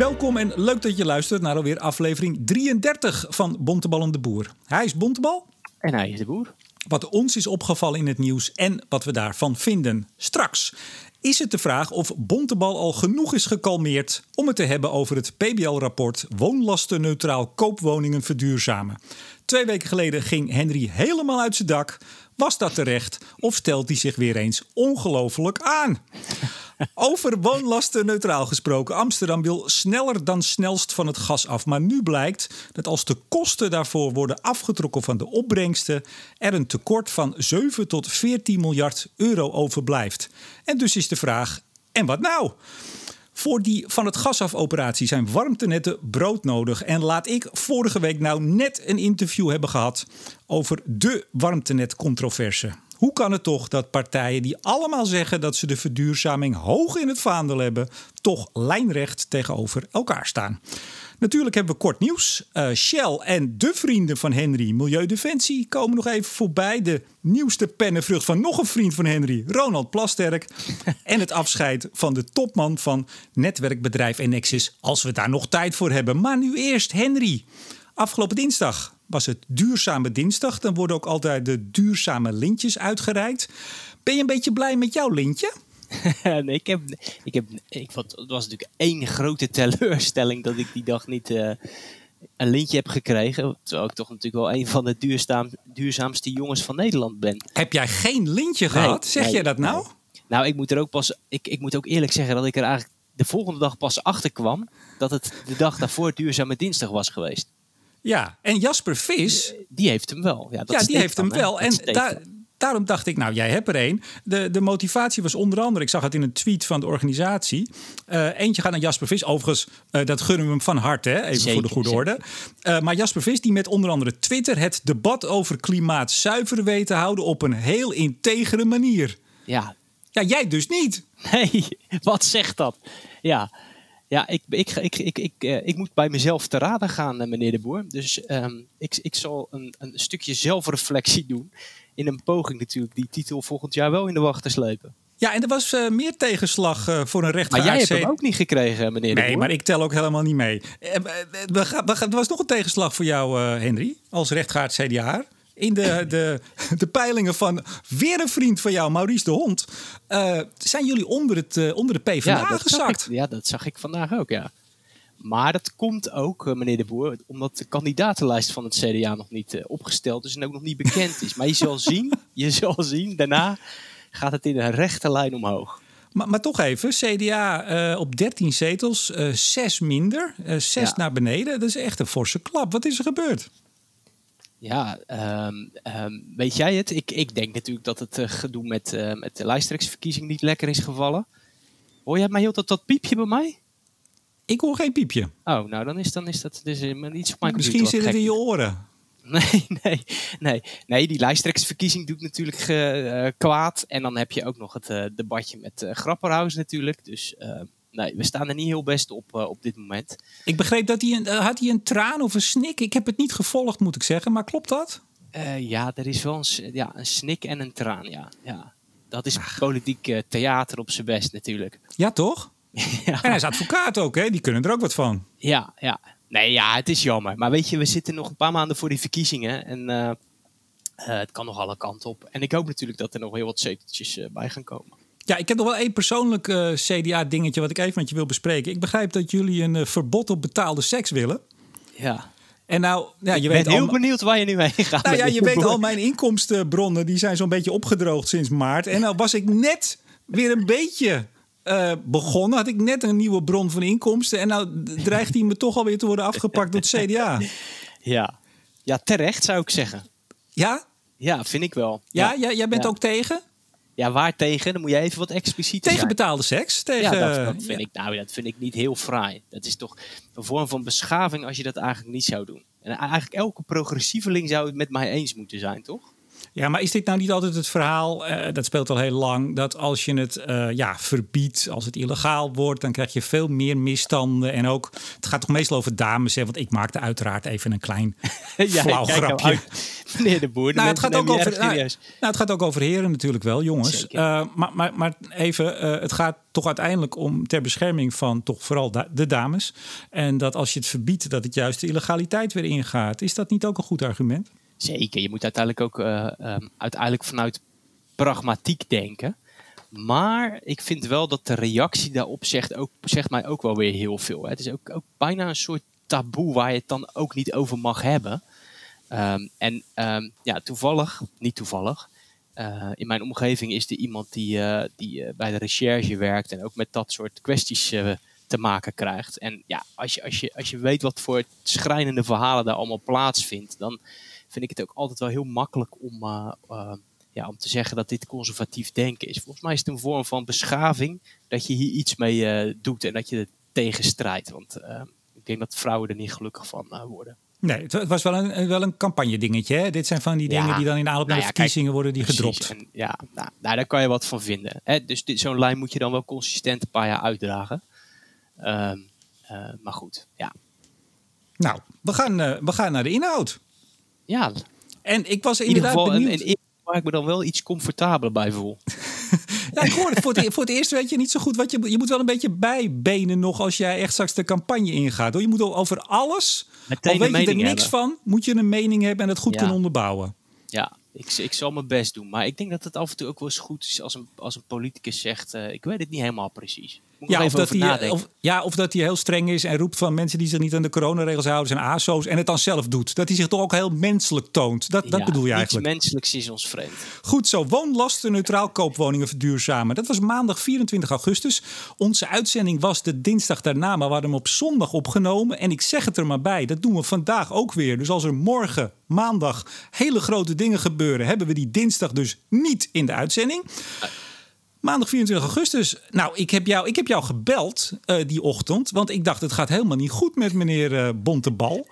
Welkom en leuk dat je luistert naar alweer aflevering 33 van Bontebal en de Boer. Hij is Bontebal. En hij is de boer. Wat ons is opgevallen in het nieuws en wat we daarvan vinden. Straks is het de vraag of Bontebal al genoeg is gekalmeerd om het te hebben over het PBL-rapport Woonlastenneutraal koopwoningen verduurzamen. Twee weken geleden ging Henry helemaal uit zijn dak. Was dat terecht of stelt hij zich weer eens ongelooflijk aan? Over woonlasten neutraal gesproken. Amsterdam wil sneller dan snelst van het gas af. Maar nu blijkt dat als de kosten daarvoor worden afgetrokken van de opbrengsten, er een tekort van 7 tot 14 miljard euro overblijft. En dus is de vraag: en wat nou? Voor die van het gas af operatie zijn warmtenetten broodnodig. En laat ik vorige week nou net een interview hebben gehad over de warmtenetcontroverse. Hoe kan het toch dat partijen die allemaal zeggen dat ze de verduurzaming hoog in het vaandel hebben, toch lijnrecht tegenover elkaar staan? Natuurlijk hebben we kort nieuws. Uh, Shell en de vrienden van Henry, Milieudefensie, komen nog even voorbij. De nieuwste pennenvrucht van nog een vriend van Henry, Ronald Plasterk. en het afscheid van de topman van netwerkbedrijf Enexis, als we daar nog tijd voor hebben. Maar nu eerst Henry. Afgelopen dinsdag was het Duurzame Dinsdag. Dan worden ook altijd de duurzame lintjes uitgereikt. Ben je een beetje blij met jouw lintje? nee, ik heb, ik heb, ik vond, het was natuurlijk één grote teleurstelling dat ik die dag niet uh, een lintje heb gekregen. Terwijl ik toch natuurlijk wel een van de duurzaam, duurzaamste jongens van Nederland ben. Heb jij geen lintje gehad? Zeg nee, jij dat nou? Nou, ik moet er ook pas, ik, ik moet ook eerlijk zeggen dat ik er eigenlijk de volgende dag pas achter kwam dat het de dag daarvoor duurzame dinsdag was geweest. Ja, en Jasper Vis. Die heeft hem wel. Ja, dat ja die heeft hem wel. En daar, daarom dacht ik, nou, jij hebt er één. De, de motivatie was onder andere, ik zag het in een tweet van de organisatie. Uh, eentje gaat naar Jasper Vis. Overigens, uh, dat gunnen we hem van harte, hè? even voor de goede orde. Uh, maar Jasper Vis, die met onder andere Twitter het debat over klimaat zuiver weet te houden op een heel integere manier. Ja. Ja, jij dus niet. Nee, wat zegt dat? Ja. Ja, ik, ik, ik, ik, ik, ik moet bij mezelf te raden gaan, meneer de Boer. Dus um, ik, ik zal een, een stukje zelfreflectie doen. In een poging natuurlijk die titel volgend jaar wel in de wacht te slepen. Ja, en er was uh, meer tegenslag voor een rechtvaardig... Maar jij hebt hem ook niet gekregen, meneer de Nee, maar ik tel ook helemaal niet mee. Er was nog een tegenslag voor jou, Henry, als rechtvaardig CDA in de, de, de peilingen van weer een vriend van jou, Maurice de Hond. Uh, zijn jullie onder, het, uh, onder de PvdA ja, gezakt? Ik, ja, dat zag ik vandaag ook, ja. Maar dat komt ook, uh, meneer de Boer, omdat de kandidatenlijst van het CDA nog niet opgesteld is en ook nog niet bekend is. Maar je zal zien, je zal zien, daarna gaat het in een rechte lijn omhoog. Maar, maar toch even, CDA op 13 zetels, 6 minder, 6 ja. naar beneden. Dat is echt een forse klap. Wat is er gebeurd? Ja, um, um, weet jij het? Ik, ik denk natuurlijk dat het uh, gedoe met, uh, met de lijsttrekkersverkiezing niet lekker is gevallen. Hoor jij mij heel dat, dat piepje bij mij? Ik hoor geen piepje. Oh, nou dan is, dan is dat dus uh, iets op mijn Misschien zit het in je oren. Nee, nee, nee. Nee, die lijsttrekkersverkiezing doet natuurlijk uh, kwaad. En dan heb je ook nog het uh, debatje met uh, Grapperhaus natuurlijk. Dus nee, we staan er niet heel best op op dit moment. Ik begreep dat hij een, had hij een traan of een snik. Ik heb het niet gevolgd, moet ik zeggen. Maar klopt dat? ja, er is wel een, ja, een snik en een traan, ja. ja. Dat is Ach. politiek theater op zijn best natuurlijk. Ja, toch? ja. En hij is advocaat ook, hè? Die kunnen er ook wat van. Ja, ja. Nee, ja, het is jammer. Maar weet je, we zitten nog een paar maanden voor die verkiezingen. En uh, uh, het kan nog alle kanten op. En ik hoop natuurlijk dat er nog heel wat zeteltjes uh, bij gaan komen. Ja, ik heb nog wel één persoonlijk CDA-dingetje wat ik even met je wil bespreken. Ik begrijp dat jullie een verbod op betaalde seks willen. Ja. En nou, ja, je ik weet ben heel al, benieuwd waar je nu heen gaat. Nou ja, je weet al, mijn inkomstenbronnen die zijn zo'n beetje opgedroogd sinds maart. En nou was ik net weer een beetje uh, begonnen, had ik net een nieuwe bron van inkomsten. En nou dreigt hij me toch alweer te worden afgepakt door het CDA. Ja, ja terecht zou ik zeggen. Ja? Ja, vind ik wel. Ja, ja jij bent ja. ook tegen? Ja, waar tegen? Dan moet jij even wat expliciet Tegen zijn. betaalde seks? Tegen, ja, dat, dat vind ik, nou, dat vind ik niet heel fraai. Dat is toch een vorm van beschaving als je dat eigenlijk niet zou doen. En eigenlijk elke progressieveling zou het met mij eens moeten zijn, toch? Ja, maar is dit nou niet altijd het verhaal, uh, dat speelt al heel lang, dat als je het uh, ja, verbiedt, als het illegaal wordt, dan krijg je veel meer misstanden. En ook, het gaat toch meestal over dames, hè, want ik maakte uiteraard even een klein ja, flauw grapje. Meneer de Boer, de nou, het gaat ook over, nou, nou, het gaat ook over heren natuurlijk wel, jongens. Uh, maar, maar, maar even, het gaat toch uiteindelijk om ter bescherming van toch vooral de dames. En dat als je het verbiedt, dat het juist de illegaliteit weer ingaat. Is dat niet ook een goed argument? Zeker, je moet uiteindelijk ook uh, um, uiteindelijk vanuit pragmatiek denken. Maar ik vind wel dat de reactie daarop zegt, ook, zegt mij ook wel weer heel veel. Hè. Het is ook, ook bijna een soort taboe waar je het dan ook niet over mag hebben. Um, en um, ja, toevallig, niet toevallig, uh, in mijn omgeving is er iemand die, uh, die bij de recherche werkt en ook met dat soort kwesties te maken krijgt. En ja, als je, als, je, als je weet wat voor schrijnende verhalen daar allemaal plaatsvindt, dan vind ik het ook altijd wel heel makkelijk om, uh, uh, ja, om te zeggen dat dit conservatief denken is. Volgens mij is het een vorm van beschaving dat je hier iets mee uh, doet en dat je er tegen strijdt. Want ik denk dat vrouwen er niet gelukkig van worden. Nee, het was wel een, wel een campagne dingetje. Hè? Dit zijn van die dingen die dan in aanloop naar nou ja, de verkiezingen worden die gedropt. En, ja, nou, nou, daar kan je wat van vinden. Hè? Dus zo'n lijn moet je dan wel consistent een paar jaar uitdragen. Um, uh, maar goed, ja. Nou, we gaan, uh, we gaan naar de inhoud. Ja. En ik was inderdaad in ieder benieuwd. Een, een, waar ik me dan wel iets comfortabeler bij voel. ja, ik hoor het. Voor het, voor het eerst weet je niet zo goed wat je... Je moet wel een beetje bijbenen nog als jij echt straks de campagne ingaat. Hoor. Je moet over alles, Meteen al weet je er niks hebben. van, moet je een mening hebben en het goed ja. kunnen onderbouwen. Ja, ik, ik zal mijn best doen. Maar ik denk dat het af en toe ook wel eens goed is als een, als een politicus zegt: uh, Ik weet het niet helemaal precies. Ja, of dat hij, of, ja, of dat hij heel streng is en roept van mensen die zich niet aan de coronaregels houden, zijn ASO's en het dan zelf doet. Dat hij zich toch ook heel menselijk toont. Dat, dat bedoel je eigenlijk. Iets menselijks is ons vreemd. Goed zo. Woonlasten neutraal koopwoningen verduurzamen. Dat was maandag 24 augustus. Onze uitzending was de dinsdag daarna, maar we hadden hem op zondag opgenomen. En ik zeg het er maar bij, dat doen we vandaag ook weer. Dus als er morgen, maandag, hele grote dingen gebeuren, hebben we die dinsdag dus niet in de uitzending. Maandag 24 augustus. Nou, ik heb jou, ik heb jou gebeld uh, die ochtend. Want ik dacht, het gaat helemaal niet goed met meneer uh, Bontebal.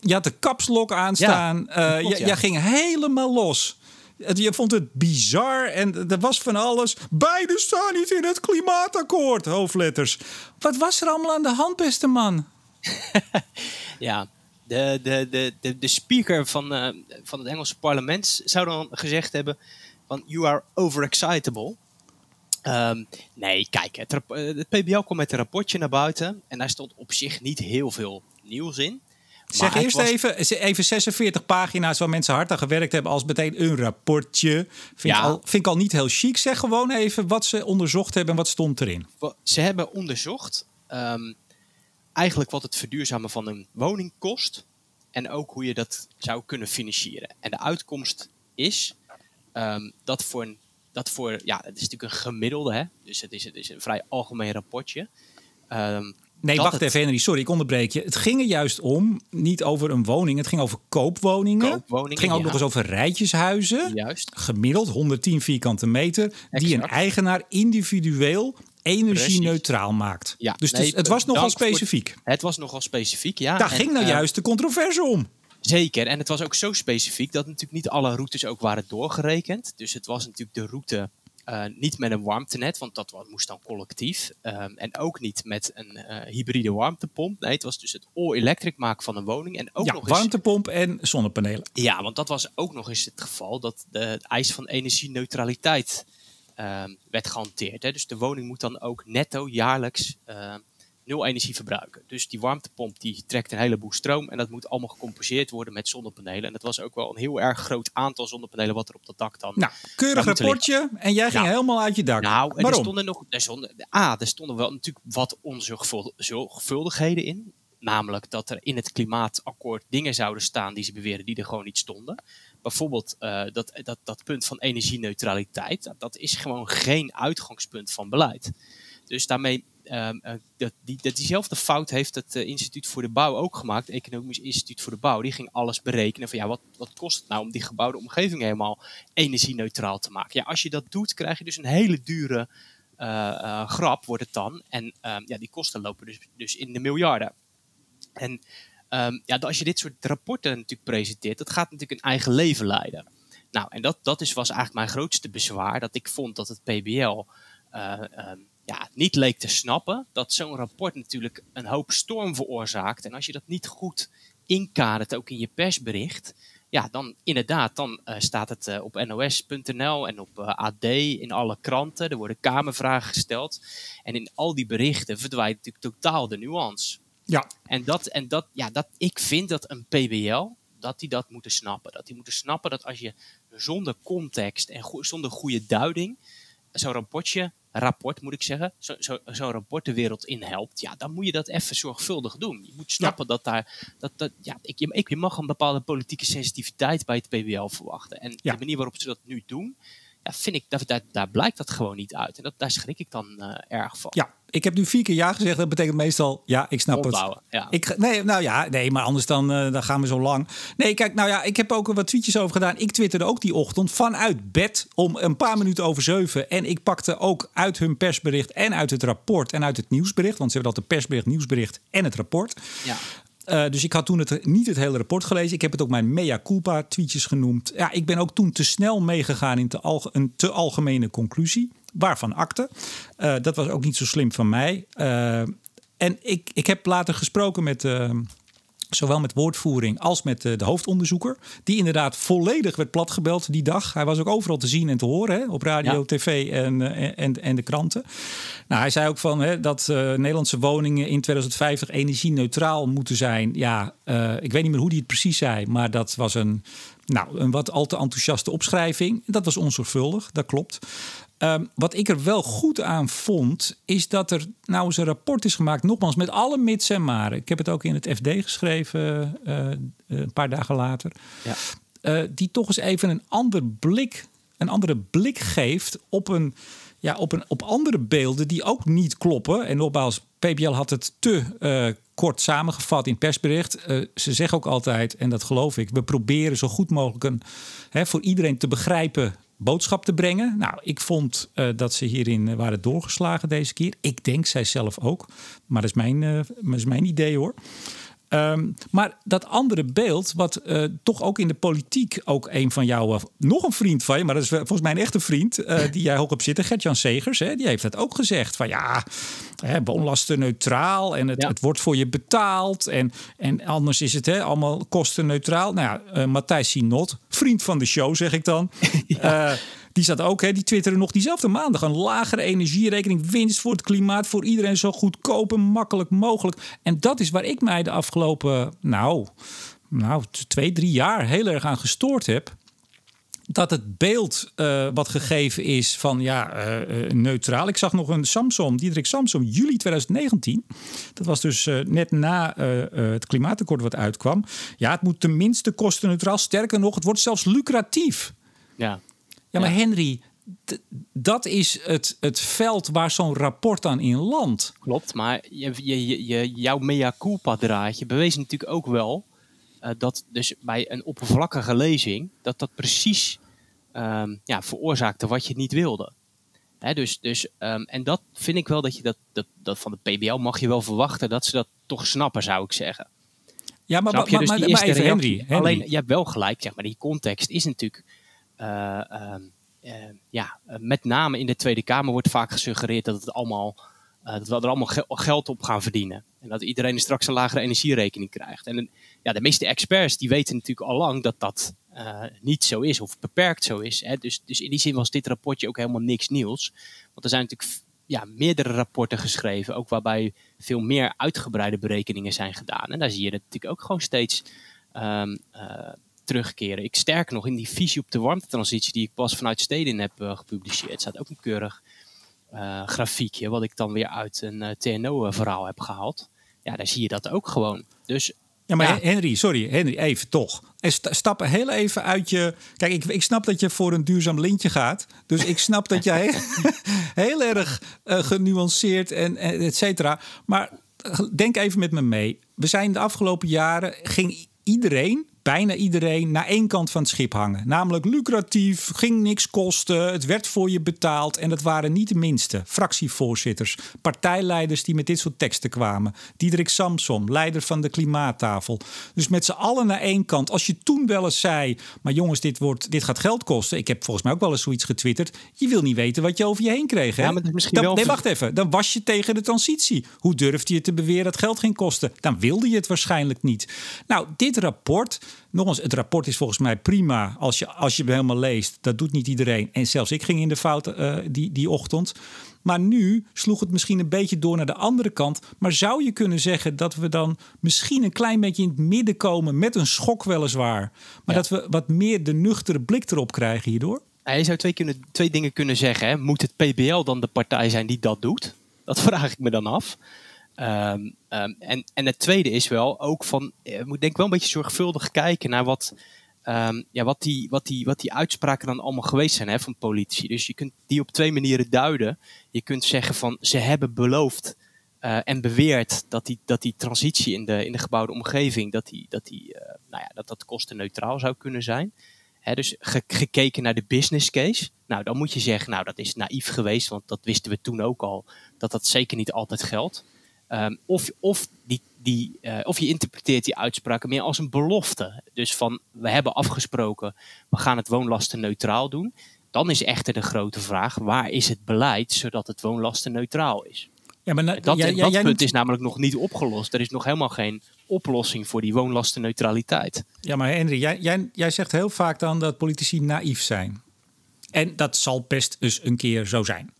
Je had de kapslok aanstaan. Ja, uh, Jij ging helemaal los. Je vond het bizar en er was van alles. Beide staan niet in het klimaatakkoord, hoofdletters. Wat was er allemaal aan de hand, beste man? ja, de, de, de, de, de speaker van, uh, van het Engelse parlement zou dan gezegd hebben van you are overexcitable. Um, nee, kijk, het, het PBL kwam met een rapportje naar buiten en daar stond op zich niet heel veel nieuws in. Zeg eerst was... even, even 46 pagina's waar mensen hard aan gewerkt hebben als meteen een rapportje. Vind, ja. ik al, vind ik al niet heel chic. Zeg gewoon even wat ze onderzocht hebben en wat stond erin. Ze hebben onderzocht um, eigenlijk wat het verduurzamen van een woning kost. En ook hoe je dat zou kunnen financieren. En de uitkomst is um, dat voor een dat voor, ja, het is natuurlijk een gemiddelde, hè? dus het is, het is een vrij algemeen rapportje. Um, nee, wacht het... even, Henry, sorry, ik onderbreek je. Het ging er juist om, niet over een woning, het ging over koopwoningen. koopwoningen het ging ook ja. nog eens over rijtjeshuizen. Juist. Gemiddeld 110 vierkante meter, exact. die een eigenaar individueel energie-neutraal maakt. Ja, dus nee, het, het was nogal specifiek. Voor, het was nogal specifiek, ja. Daar en, ging nou uh, juist de controverse om. Zeker, en het was ook zo specifiek dat natuurlijk niet alle routes ook waren doorgerekend. Dus het was natuurlijk de route uh, niet met een warmtenet, want dat moest dan collectief. Um, en ook niet met een uh, hybride warmtepomp. Nee, het was dus het all-electric maken van een woning. En ook ja, nog warmtepomp en zonnepanelen. Ja, want dat was ook nog eens het geval dat de, het eis van energieneutraliteit uh, werd gehanteerd. Hè. Dus de woning moet dan ook netto jaarlijks ehm, nul energie verbruiken. Dus die warmtepomp die trekt een heleboel stroom en dat moet allemaal gecompenseerd worden met zonnepanelen. En dat was ook wel een heel erg groot aantal zonnepanelen wat er op dat dak dan. Nou, keurig rapportje en jij ging helemaal uit je dak. Nou, en er stonden nog, er stonden, A, er stonden wel natuurlijk wat onzorgvuldigheden in. Namelijk dat er in het klimaatakkoord dingen zouden staan die ze beweren die er gewoon niet stonden. Bijvoorbeeld uh, dat, dat, dat punt van energieneutraliteit. Dat is gewoon geen uitgangspunt van beleid. Dus daarmee Um, dat, die, diezelfde fout heeft het uh, Instituut voor de Bouw ook gemaakt, het Economisch Instituut voor de Bouw. Die ging alles berekenen van ja, wat, wat kost het nou om die gebouwde omgeving helemaal energie-neutraal te maken. Ja, als je dat doet, krijg je dus een hele dure uh, grap, wordt het dan. En um, ja, die kosten lopen dus, dus in de miljarden. En um, ja, als je dit soort rapporten natuurlijk presenteert, dat gaat natuurlijk een eigen leven leiden. Nou, en dat, dat is, was eigenlijk mijn grootste bezwaar. Dat ik vond dat het PBL ehm, ja, niet leek te snappen dat zo'n rapport natuurlijk een hoop storm veroorzaakt. En als je dat niet goed inkadert, ook in je persbericht, ja, dan inderdaad, dan uh, staat het uh, op nos.nl en op uh, AD, in alle kranten. Er worden kamervragen gesteld. En in al die berichten verdwijnt natuurlijk totaal de nuance. Ja. En, dat, en dat, ja, dat, ik vind dat een PBL, dat die dat moeten snappen. Dat die moeten snappen dat als je zonder context en go zonder goede duiding zo'n rapportje rapport, moet ik zeggen, zo'n zo, zo rapport de wereld in helpt, ja, dan moet je dat even zorgvuldig doen. Je moet snappen dat daar, dat, dat, ja, ik, je, je mag een bepaalde politieke sensitiviteit bij het PBL verwachten. En de manier waarop ze dat nu doen, ja, vind ik, daar, daar, daar blijkt dat gewoon niet uit. En dat, daar schrik ik dan uh, erg van. Ja, ik heb nu vier keer ja gezegd. Dat betekent meestal ja, ik snap Opbouwen, het. Ja. Ik, nee, nou ja, nee, maar anders dan, uh, dan gaan we zo lang. Nee, kijk, nou ja, ik heb ook wat tweetjes over gedaan. Ik twitterde ook die ochtend vanuit bed om een paar minuten over zeven. En ik pakte ook uit hun persbericht en uit het rapport en uit het nieuwsbericht. Want ze hebben dat de persbericht, nieuwsbericht en het rapport. Ja. Uh, dus ik had toen het, niet het hele rapport gelezen. Ik heb het ook mijn mea culpa tweetjes genoemd. Ja, ik ben ook toen te snel meegegaan in te een te algemene conclusie. Waarvan akte. Uh, dat was ook niet zo slim van mij. Uh, en ik, ik heb later gesproken met zowel met woordvoering als met de, de, hoofdonderzoeker. Die inderdaad volledig werd platgebeld die dag. Hij was ook overal te zien en te horen hè, op radio, ja. tv en, en, en de kranten. Nou, hij zei ook van hè, dat uh, Nederlandse woningen in 2050 energie-neutraal moeten zijn. Ja, uh, ik weet niet meer hoe hij het precies zei, maar dat was een, nou, een wat al te enthousiaste opschrijving. Dat was onzorgvuldig, dat klopt. Um, wat ik er wel goed aan vond, is dat er nou eens een rapport is gemaakt, nogmaals met alle mits en maren. Ik heb het ook in het FD geschreven uh, een paar dagen later. Ja. Uh, die toch eens even een ander blik, een andere blik geeft op, een, ja, op, een, op andere beelden die ook niet kloppen. En nogmaals, PBL had het te uh, kort samengevat in persbericht. Uh, ze zeggen ook altijd, en dat geloof ik, we proberen zo goed mogelijk een, hè, voor iedereen te begrijpen boodschap te brengen. Nou, ik vond uh, dat ze hierin uh, waren doorgeslagen deze keer. Ik denk zij zelf ook. Maar dat is mijn, uh, dat is mijn idee hoor. Um, maar dat andere beeld, wat uh, toch ook in de politiek ook een van jou, uh, nog een vriend van je, maar dat is volgens mij een echte vriend, uh, die jij hoog op zit, Gert-Jan Segers, hè, die heeft dat ook gezegd. Van ja, hè, woonlasten neutraal en het, ja. het, wordt voor je betaald en, en anders is het hè, allemaal kosten neutraal. Nou ja, Matthijs Sinot, vriend van de show zeg ik dan. ja. Die zat ook, hè, die twitterde nog diezelfde maandag. Een lagere energierekening, winst voor het klimaat, voor iedereen zo goedkoop en makkelijk mogelijk. En dat is waar ik mij de afgelopen, nou, nou twee, drie jaar heel erg aan gestoord heb. Dat het beeld uh, wat gegeven is van ja, uh, neutraal. Ik zag nog een Samsung, Diederik Samsung, juli 2019. Dat was dus net na het klimaatakkoord wat uitkwam. Ja, het moet tenminste kostenneutraal. Sterker nog, het wordt zelfs lucratief. Ja, ja, maar. Henry, dat is het, het veld waar zo'n rapport aan in landt. Klopt, maar je, je, je, jouw mea culpa draadje bewees natuurlijk ook wel uh, dat dus bij een oppervlakkige lezing dat dat precies um, ja, veroorzaakte wat je niet wilde. Hè, dus, dus, um, en dat vind ik wel dat je dat, dat, dat van de PBL mag je wel verwachten dat ze dat toch snappen, zou ik zeggen. Ja, maar, maar, dus maar, maar even Henry, Henry. Alleen, je hebt wel gelijk, zeg maar, die context is natuurlijk ja, met name in de Tweede Kamer wordt vaak gesuggereerd dat, het allemaal, dat we er allemaal ge geld op gaan verdienen. En dat iedereen straks een lagere energierekening krijgt. En ja, de meeste experts die weten natuurlijk al lang dat dat niet zo is of beperkt zo is. Hè. Dus, dus in die zin was dit rapportje ook helemaal niks nieuws. Want er zijn natuurlijk ja, meerdere rapporten geschreven, ook waarbij veel meer uitgebreide berekeningen zijn gedaan. En daar zie je natuurlijk ook gewoon steeds um, terugkeren. Ik sterk nog in die visie op de warmtetransitie die ik pas vanuit Stedin heb uh, gepubliceerd. staat ook een keurig uh, grafiekje wat ik dan weer uit een uh, TNO-verhaal heb gehaald. Ja, daar zie je dat ook gewoon. Dus ja, maar ja. Henry, sorry, Henry, even toch. Stappen heel even uit je. Kijk, ik, ik snap dat je voor een duurzaam lintje gaat. Dus ik snap dat jij heel erg uh, genuanceerd en, en et cetera. Maar denk even met me mee. We zijn de afgelopen jaren ging iedereen bijna iedereen naar één kant van het schip hangen. Namelijk lucratief, ging niks kosten, het werd voor je betaald. En dat waren niet de minste. Fractievoorzitters, partijleiders die met dit soort teksten kwamen. Diederik Samsom, leider van de klimaattafel. Dus met z'n allen naar één kant. Als je toen wel eens zei, maar jongens, dit, wordt, dit gaat geld kosten. Ik heb volgens mij ook wel eens zoiets getwitterd. Je wil niet weten wat je over je heen kreeg. Hè? Ja, maar misschien dan, wel- nee, wacht even. Dan was je tegen de transitie. Hoe durfde je te beweren dat geld ging kosten? Dan wilde je het waarschijnlijk niet. Nou, dit rapport, nog eens, het rapport is volgens mij prima als je, als je hem helemaal leest. Dat doet niet iedereen. En zelfs ik ging in de fout eh, die, die ochtend. Maar nu sloeg het misschien een beetje door naar de andere kant. Maar zou je kunnen zeggen dat we dan misschien een klein beetje in het midden komen met een schok weliswaar. Maar Ja. dat we wat meer de nuchtere blik erop krijgen hierdoor? Ja, je zou twee, kunnen, twee dingen kunnen zeggen. Hè. Moet het PBL dan de partij zijn die dat doet? Dat vraag ik me dan af. Ehm, ehm, en, en het tweede is wel ook van, eh, je moet denk ik wel een beetje zorgvuldig kijken naar wat, ehm, ja, wat, die, wat, die, wat die uitspraken dan allemaal geweest zijn hè, van politici. Dus je kunt die op twee manieren duiden. Je kunt zeggen van ze hebben beloofd eh, en beweerd dat die, dat die transitie in de, in de gebouwde omgeving, dat die, dat, die, eh, nou ja, dat, dat kostenneutraal zou kunnen zijn. Dus ge- gekeken naar de business case. Nou, dan moet je zeggen, nou, dat is naïef geweest, want dat wisten we toen ook al, dat dat zeker niet altijd geldt. Ehm, of, of, die, die, eh, of je interpreteert die uitspraken meer als een belofte. Dus van, we hebben afgesproken, we gaan het woonlastenneutraal doen. Dan is echter de grote vraag, waar is het beleid zodat het woonlastenneutraal is? Ja, maar Dat, punt noemt- is namelijk nog niet opgelost. Er is nog helemaal geen oplossing voor die woonlastenneutraliteit. Ja, maar Henry, jij, jij, jij zegt heel vaak dan dat politici naïef zijn. En dat zal best eens een keer zo zijn.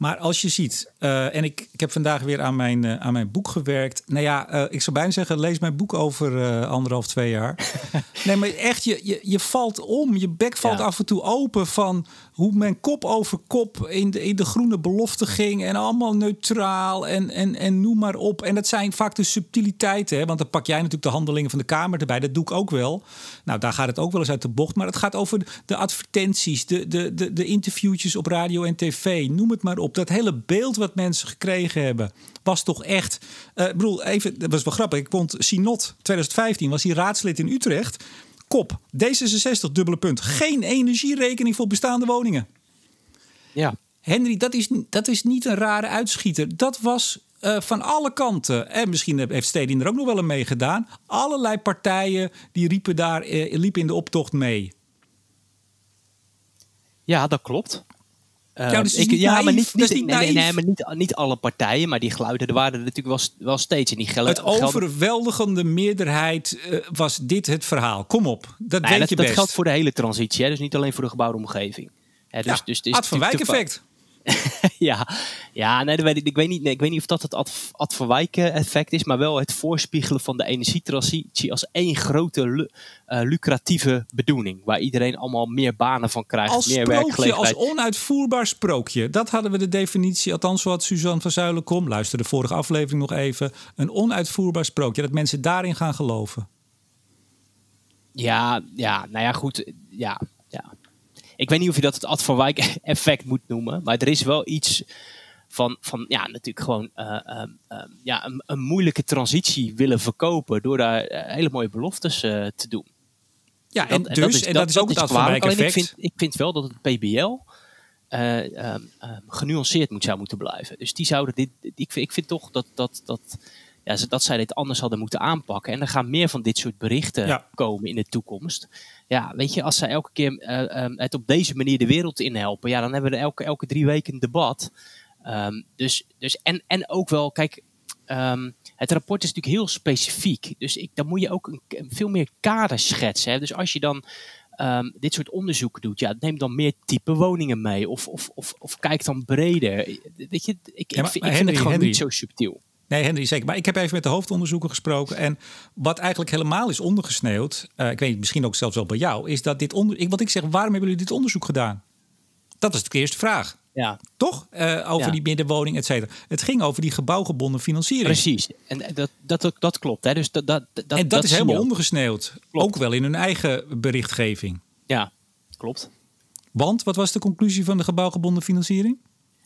Maar als je ziet, eh, en ik, ik heb vandaag weer aan mijn, eh, aan mijn boek gewerkt. Nou ja, eh, ik zou bijna zeggen, lees mijn boek over anderhalf, twee jaar. nee, maar echt, je, je, je valt om. Je bek valt Ja. af en toe open van hoe men kop over kop in de, in de groene belofte ging. En allemaal neutraal en, en, en noem maar op. En dat zijn vaak de subtiliteiten. Hè? Want dan pak jij natuurlijk de handelingen van de Kamer erbij. Dat doe ik ook wel. Nou, daar gaat het ook wel eens uit de bocht. Maar het gaat over de advertenties, de, de, de, de interviewtjes op radio en tv. Noem het maar op. Dat hele beeld wat mensen gekregen hebben, was toch echt. ik bedoel, even, dat was wel grappig. Ik vond Sinot 2015 was hij raadslid in Utrecht. Kop, D66, dubbele punt. Geen energierekening voor bestaande woningen. Ja, Henry, dat is, dat is niet een rare uitschieter. Dat was eh, van alle kanten. En misschien heeft Stedin er ook nog wel een mee gedaan. Allerlei partijen die riepen daar, eh, liepen in de optocht mee. ja dat klopt. Ja, dus ik, maar niet, Dat niet, niet nee, nee, nee, naïef. maar niet, niet alle partijen, maar die geluiden er waren er natuurlijk wel, wel steeds. En die gel- Het overweldigende meerderheid eh, was dit het verhaal. Kom op, dat Nee, weet dat, je dat best. geldt voor de hele transitie, hè? dus niet alleen voor de gebouwde omgeving. Hè, dus, ja, dus het is van Wijk effect. ja, ja nee, weet ik, ik, weet niet, nee, ik weet niet of dat het Ad, Ad van Wijk eh, effect is, maar wel het voorspiegelen van de energietransitie als één grote lu- eh, lucratieve bedoeling. Waar iedereen allemaal meer banen van krijgt, Als meer werkgelegenheid. als onuitvoerbaar sprookje. Dat hadden we de definitie, althans zo had Suzanne van Zuilenkom. Luister de vorige aflevering nog even. Een onuitvoerbaar sprookje, dat mensen daarin gaan geloven. Ja, ja, nou ja, goed. Ja, ja. Ik weet niet of je dat het Ad van Wijk effect moet noemen. Maar er is wel iets van, van ja, natuurlijk gewoon eh, ehm, ehm, ja, een, een moeilijke transitie willen verkopen. Door daar eh, hele mooie beloftes eh, te doen. Ja, en, Dat- dus, en dat, is ook het Ad van. Wijk effect. Ik vind, ik vind wel dat het PBL eh, ehm, genuanceerd moet, zou moeten blijven. Dus die zouden dit. Ik vind, ik vind toch dat, dat, dat, ja, dat zij dit anders hadden moeten aanpakken. En er gaan meer van dit soort berichten Ja. komen in de toekomst. Ja, weet je, als zij elke keer eh, ehm, het op deze manier de wereld in helpen, ja, dan hebben we er elke, elke drie weken een debat. Ehm, dus, dus, en, en ook wel, kijk, ehm, het rapport is natuurlijk heel specifiek. Dus ik, dan moet je ook een, een veel meer kader schetsen. Hè? Dus als je dan dit soort onderzoeken doet, ja, neem dan meer type woningen mee. Of, of, of, of kijk dan breder. Weet je, ik, Ja, maar- ik, vind, het gewoon Henry. niet zo subtiel. Nee, Henry, zeker. Maar ik heb even met de hoofdonderzoeker gesproken. En wat eigenlijk helemaal is ondergesneeuwd, eh, ik weet misschien ook zelfs wel bij jou, is dat dit onder. Ik, wat ik zeg, waarom hebben jullie dit onderzoek gedaan? Dat is de eerste vraag. Ja, Toch? Eh, over Ja. die middenwoning, et cetera. Het ging over die gebouwgebonden financiering. precies. En dat, dat, dat, klopt. Hè? Dus dat, dat, dat, en dat, is helemaal ondergesneeuwd. Klopt. Ook wel in hun eigen berichtgeving. Ja, klopt. Want wat was de conclusie van de gebouwgebonden financiering?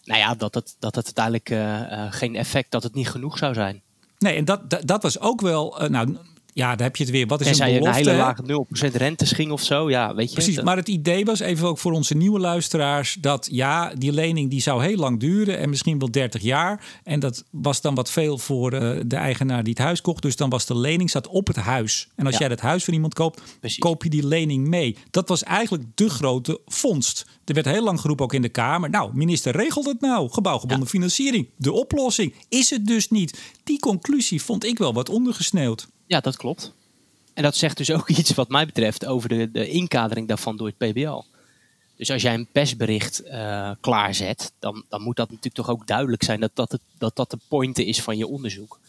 Nou ja, dat het, dat het uiteindelijk eh, eh, geen effect, dat het niet genoeg zou zijn. Nee, en dat, dat, dat was ook wel. eh, nou, ja, daar heb je het weer. Wat is een belofte? een hele lage 0% rentes ging of zo. Ja, weet je. Precies, maar het idee was even ook voor onze nieuwe luisteraars dat ja, die lening die zou heel lang duren en misschien wel 30 jaar. En dat was dan wat veel voor de eigenaar die het huis kocht. Dus dan was de lening zat op het huis. En als Ja. jij dat huis van iemand koopt, Precies. koop je die lening mee. Dat was eigenlijk de grote vondst. Er werd heel lang geroepen ook in de Kamer. Nou, minister regelt het nou. Gebouwgebonden financiering. De oplossing is het dus niet. Die conclusie vond ik wel wat ondergesneeuwd. Ja, dat klopt. En dat zegt dus ook iets wat mij betreft over de, de inkadering daarvan door het PBL. Dus als jij een persbericht eh, klaarzet, dan, dan moet dat natuurlijk toch ook duidelijk zijn dat dat, het, dat, dat de pointe is van je onderzoek.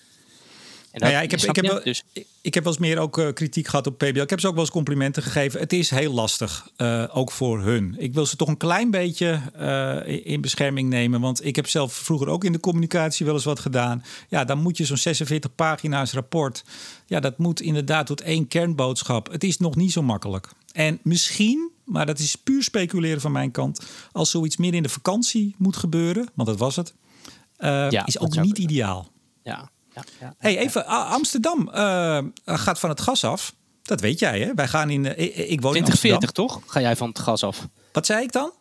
En Nou ja, ik heb, ik, heb dus, ik- heb wel eens meer ook eh, kritiek gehad op PBL. Ik heb ze ook wel eens complimenten gegeven. Het is heel lastig, eh, ook voor hun. Ik wil ze toch een klein beetje eh, in bescherming nemen. Want ik heb zelf vroeger ook in de communicatie wel eens wat gedaan. Ja, dan moet je zo'n 46 pagina's rapport. Ja, dat moet inderdaad tot één kernboodschap. Het is nog niet zo makkelijk. En misschien, maar dat is puur speculeren van mijn kant... als zoiets meer in de vakantie moet gebeuren, want dat was het... Ja, is ook niet kunnen. ideaal. ja, ja, ja. Hey, even, Amsterdam eh, gaat van het gas af. Dat weet jij, hè? Wij gaan in. eh, ik, woon in 2040 Amsterdam. toch? Ga jij van het gas af? Wat zei ik dan?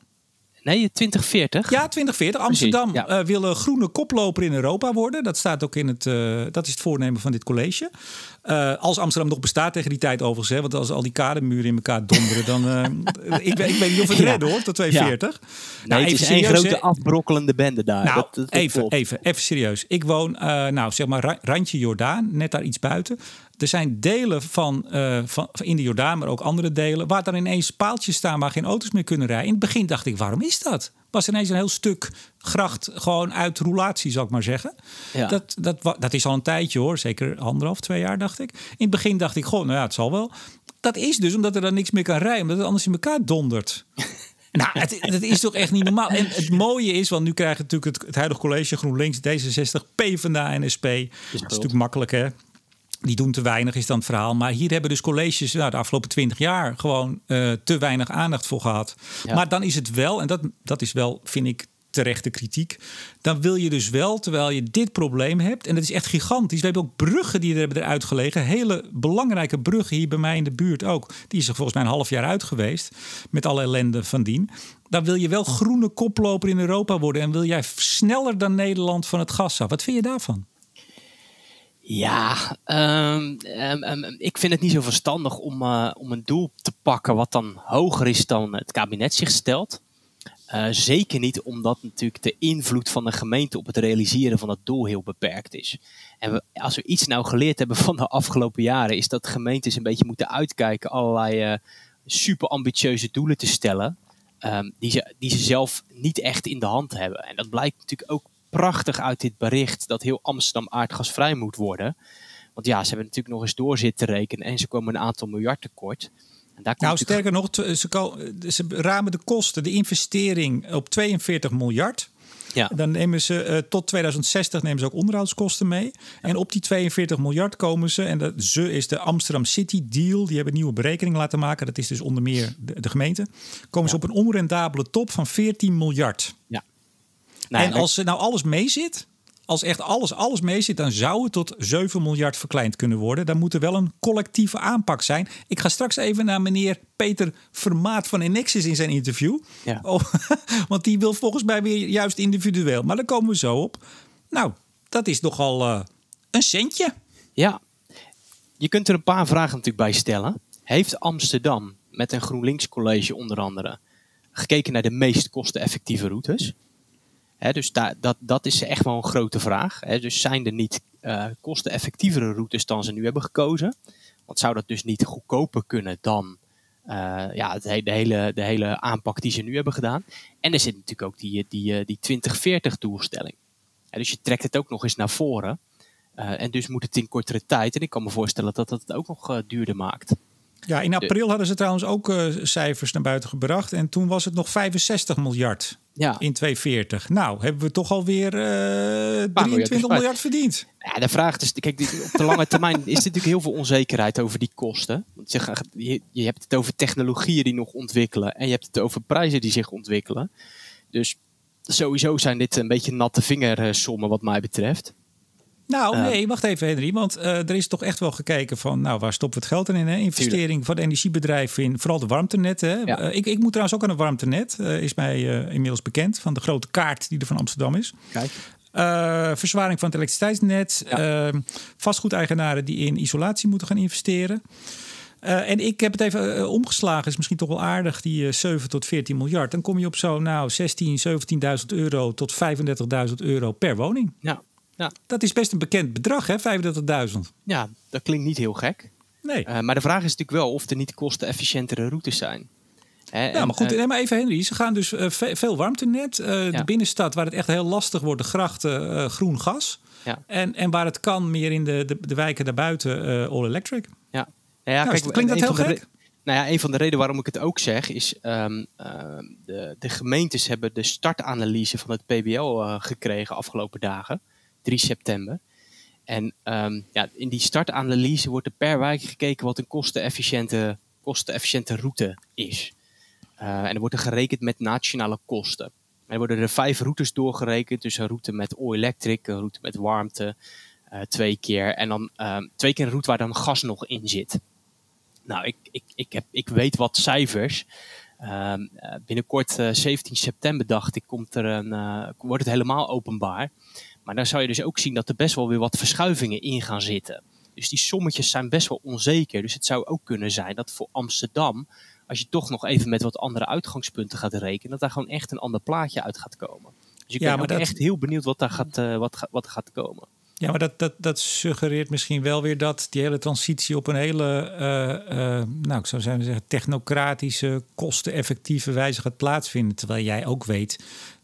Nee, 2040? Ja, 2040. Amsterdam ja. eh, wil een groene koploper in Europa worden. Dat staat ook in het. eh, dat is het voornemen van dit college. Eh, als Amsterdam nog bestaat tegen die tijd overigens. Hè, want als al die kademuren in elkaar donderen, dan. ik, weet- ik weet niet of het Ja. redden hoor, tot 2040. Nee, het is serieus, grote hè. afbrokkelende bende daar. Nou, Dat- dat- dat even, even, even serieus. Ik woon, nou, zeg maar, ra- randje Jordaan, net daar iets buiten. Er zijn delen van, eh, van in de Jordaan, maar ook andere delen, waar dan ineens paaltjes staan waar geen auto's meer kunnen rijden. In het begin dacht ik, waarom is dat? Was ineens een heel stuk gracht gewoon uit roulatie, zal ik maar zeggen. Ja. Dat, dat, dat is al een tijdje hoor, zeker anderhalf, twee jaar dacht ik. In het begin dacht ik, goh, nou ja, het zal wel. Dat is dus omdat er dan niks meer kan rijden, omdat het anders in elkaar dondert. Nou, het, het is toch echt niet normaal. En het mooie is, want nu krijgt natuurlijk het, het huidige college GroenLinks, D66, PvdA en SP. Dat is natuurlijk makkelijk, hè? Die doen te weinig, is dan het verhaal. Maar hier hebben dus colleges nou, de afgelopen twintig jaar gewoon eh, te weinig aandacht voor gehad. Ja. Maar dan is het wel, en dat, dat is wel, vind ik, terechte kritiek. Dan wil je dus wel, terwijl je dit probleem hebt, en dat is echt gigantisch. We hebben ook bruggen die er hebben eruit gelegen. Hele belangrijke bruggen hier bij mij in de buurt ook. Die is er volgens mij een half jaar uit geweest. Met alle ellende van dien. Dan wil je wel groene koploper in Europa worden. En wil jij sneller dan Nederland van het gas af. Wat vind je daarvan? Ja, ehm, ehm, ehm, ik vind het niet zo verstandig om, eh, om een doel te pakken wat dan hoger is dan het kabinet zich stelt. Eh, zeker niet omdat natuurlijk de invloed van de gemeente op het realiseren van dat doel heel beperkt is. En als we iets nou geleerd hebben van de afgelopen jaren, is dat gemeentes een beetje moeten uitkijken allerlei eh, super ambitieuze doelen te stellen, die, ze, die ze zelf niet echt in de hand hebben. En dat blijkt natuurlijk ook prachtig uit dit bericht dat heel Amsterdam aardgasvrij moet worden. Want ja, ze hebben natuurlijk nog eens door zitten rekenen en ze komen een aantal miljard tekort. En daar komt Nou, sterker nog, ze, ramen de kosten, de investering op 42 miljard. ja. Dan nemen ze eh, tot 2060 nemen ze ook onderhoudskosten mee. En op die 42 miljard komen ze, en dat ze is de Amsterdam City Deal. Die hebben een nieuwe berekening laten maken. Dat is dus onder meer de, de gemeente. Komen ze op een onrendabele top van 14 miljard. ja. Nou, en als nou alles mee zit, als echt alles, alles mee zit, dan zou het tot 7 miljard verkleind kunnen worden. Dan moet er wel een collectieve aanpak zijn. Ik ga straks even naar meneer Peter Vermaat van Enexis in zijn interview. Ja. Oh, want die wil volgens mij weer juist individueel. Maar daar komen we zo op. Nou, dat is nogal eh, een centje. Ja, je kunt er een paar vragen natuurlijk bij stellen. Heeft Amsterdam met een GroenLinks college onder andere gekeken naar de meest kosteneffectieve routes? Dus daar, dat, dat is echt wel een grote vraag. Dus zijn er niet eh, kosteneffectievere routes dan ze nu hebben gekozen? Want zou dat dus niet goedkoper kunnen dan eh, ja, de, hele, de hele aanpak die ze nu hebben gedaan? En er zit natuurlijk ook die, die, eh, die 2040-doelstelling. dus je trekt het ook nog eens naar voren. En dus moet het in kortere tijd. En ik kan me voorstellen dat dat het ook nog duurder maakt. Ja, in april hadden ze trouwens ook cijfers naar buiten gebracht. En toen was het nog 65 miljard Ja, in 2040. Nou, hebben we toch alweer eh 23 bespaard. miljard verdiend. ja de vraag is, kijk, op de lange termijn is er natuurlijk heel veel onzekerheid over die kosten. Want je, je hebt het over technologieën die nog ontwikkelen. En je hebt het over prijzen die zich ontwikkelen. Dus sowieso zijn dit een beetje natte vingersommen wat mij betreft. Nou, Eh, nee, wacht even, Henry. Want eh, er is toch echt wel gekeken van, nou, waar stoppen we het geld in? Hè? Investering van de energiebedrijven in vooral de warmtenetten. Hè? Ja. Eh, ik, ik moet trouwens ook aan een warmtenet, eh, is mij inmiddels bekend, van de grote kaart die er van Amsterdam is. Kijk. Verzwaring van het elektriciteitsnet. Ja. eh, vastgoedeigenaren die in isolatie moeten gaan investeren. En ik heb het even omgeslagen, is misschien toch wel aardig, die eh, 7 tot 14 miljard. Dan kom je op zo'n nou, 16, 17.000 euro tot 35.000 euro per woning. Ja. Ja. Dat is best een bekend bedrag, hè, 35.000. ja, dat klinkt niet heel gek. Nee. Eh, maar de vraag is natuurlijk wel of er niet kostenefficiëntere routes zijn. Hè, ja, en, maar goed, eh, maar even Henry. Ze gaan dus eh, ve- veel warmtenet. Ja. De binnenstad, waar het echt heel lastig wordt, de grachten, groen gas. Ja. En, en waar het kan, meer in de, de, de wijken daarbuiten, all electric. ja. Nou ja, Nou, kijk, klinkt dat heel gek? Nou ja, een van de redenen waarom ik het ook zeg is... ehm, de, de gemeentes hebben de startanalyse van het PBL eh, gekregen afgelopen dagen. 3 september. En ehm, ja, in die startanalyse wordt er per wijk gekeken wat een kostenefficiënte, kostenefficiënte route is. Eh, en er wordt er gerekend met nationale kosten. Er worden er vijf routes doorgerekend. Dus een route met all-electric, een route met warmte, eh, twee keer. En dan ehm, twee keer een route waar dan gas nog in zit. Nou, ik, ik, ik, heb, ik weet wat cijfers. Ehm, eh, binnenkort, eh, 17 september, dacht ik, komt er een, wordt het helemaal openbaar. Maar dan zou je dus ook zien dat er best wel weer wat verschuivingen in gaan zitten. Dus die sommetjes zijn best wel onzeker. Dus het zou ook kunnen zijn dat voor Amsterdam, als je toch nog even met wat andere uitgangspunten gaat rekenen, dat daar gewoon echt een ander plaatje uit gaat komen. Dus ik Ja, ben maar dat- echt heel benieuwd wat daar gaat, eh, wat, wat gaat komen. Ja, maar dat, dat, dat suggereert misschien wel weer dat die hele transitie op een hele, eh, eh, nou, ik zou zeggen, technocratische, kosteneffectieve wijze gaat plaatsvinden. Terwijl jij ook weet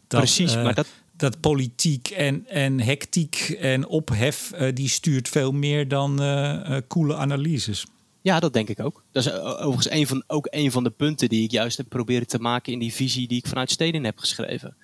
dat, Precies, maar dat, dat politiek en, en hectiek en ophef, eh, die stuurt veel meer dan eh eh, coole analyses. Ja, dat denk ik ook. Dat is overigens een van, ook een van de punten die ik juist heb proberen te maken in die visie die ik vanuit Steden heb geschreven.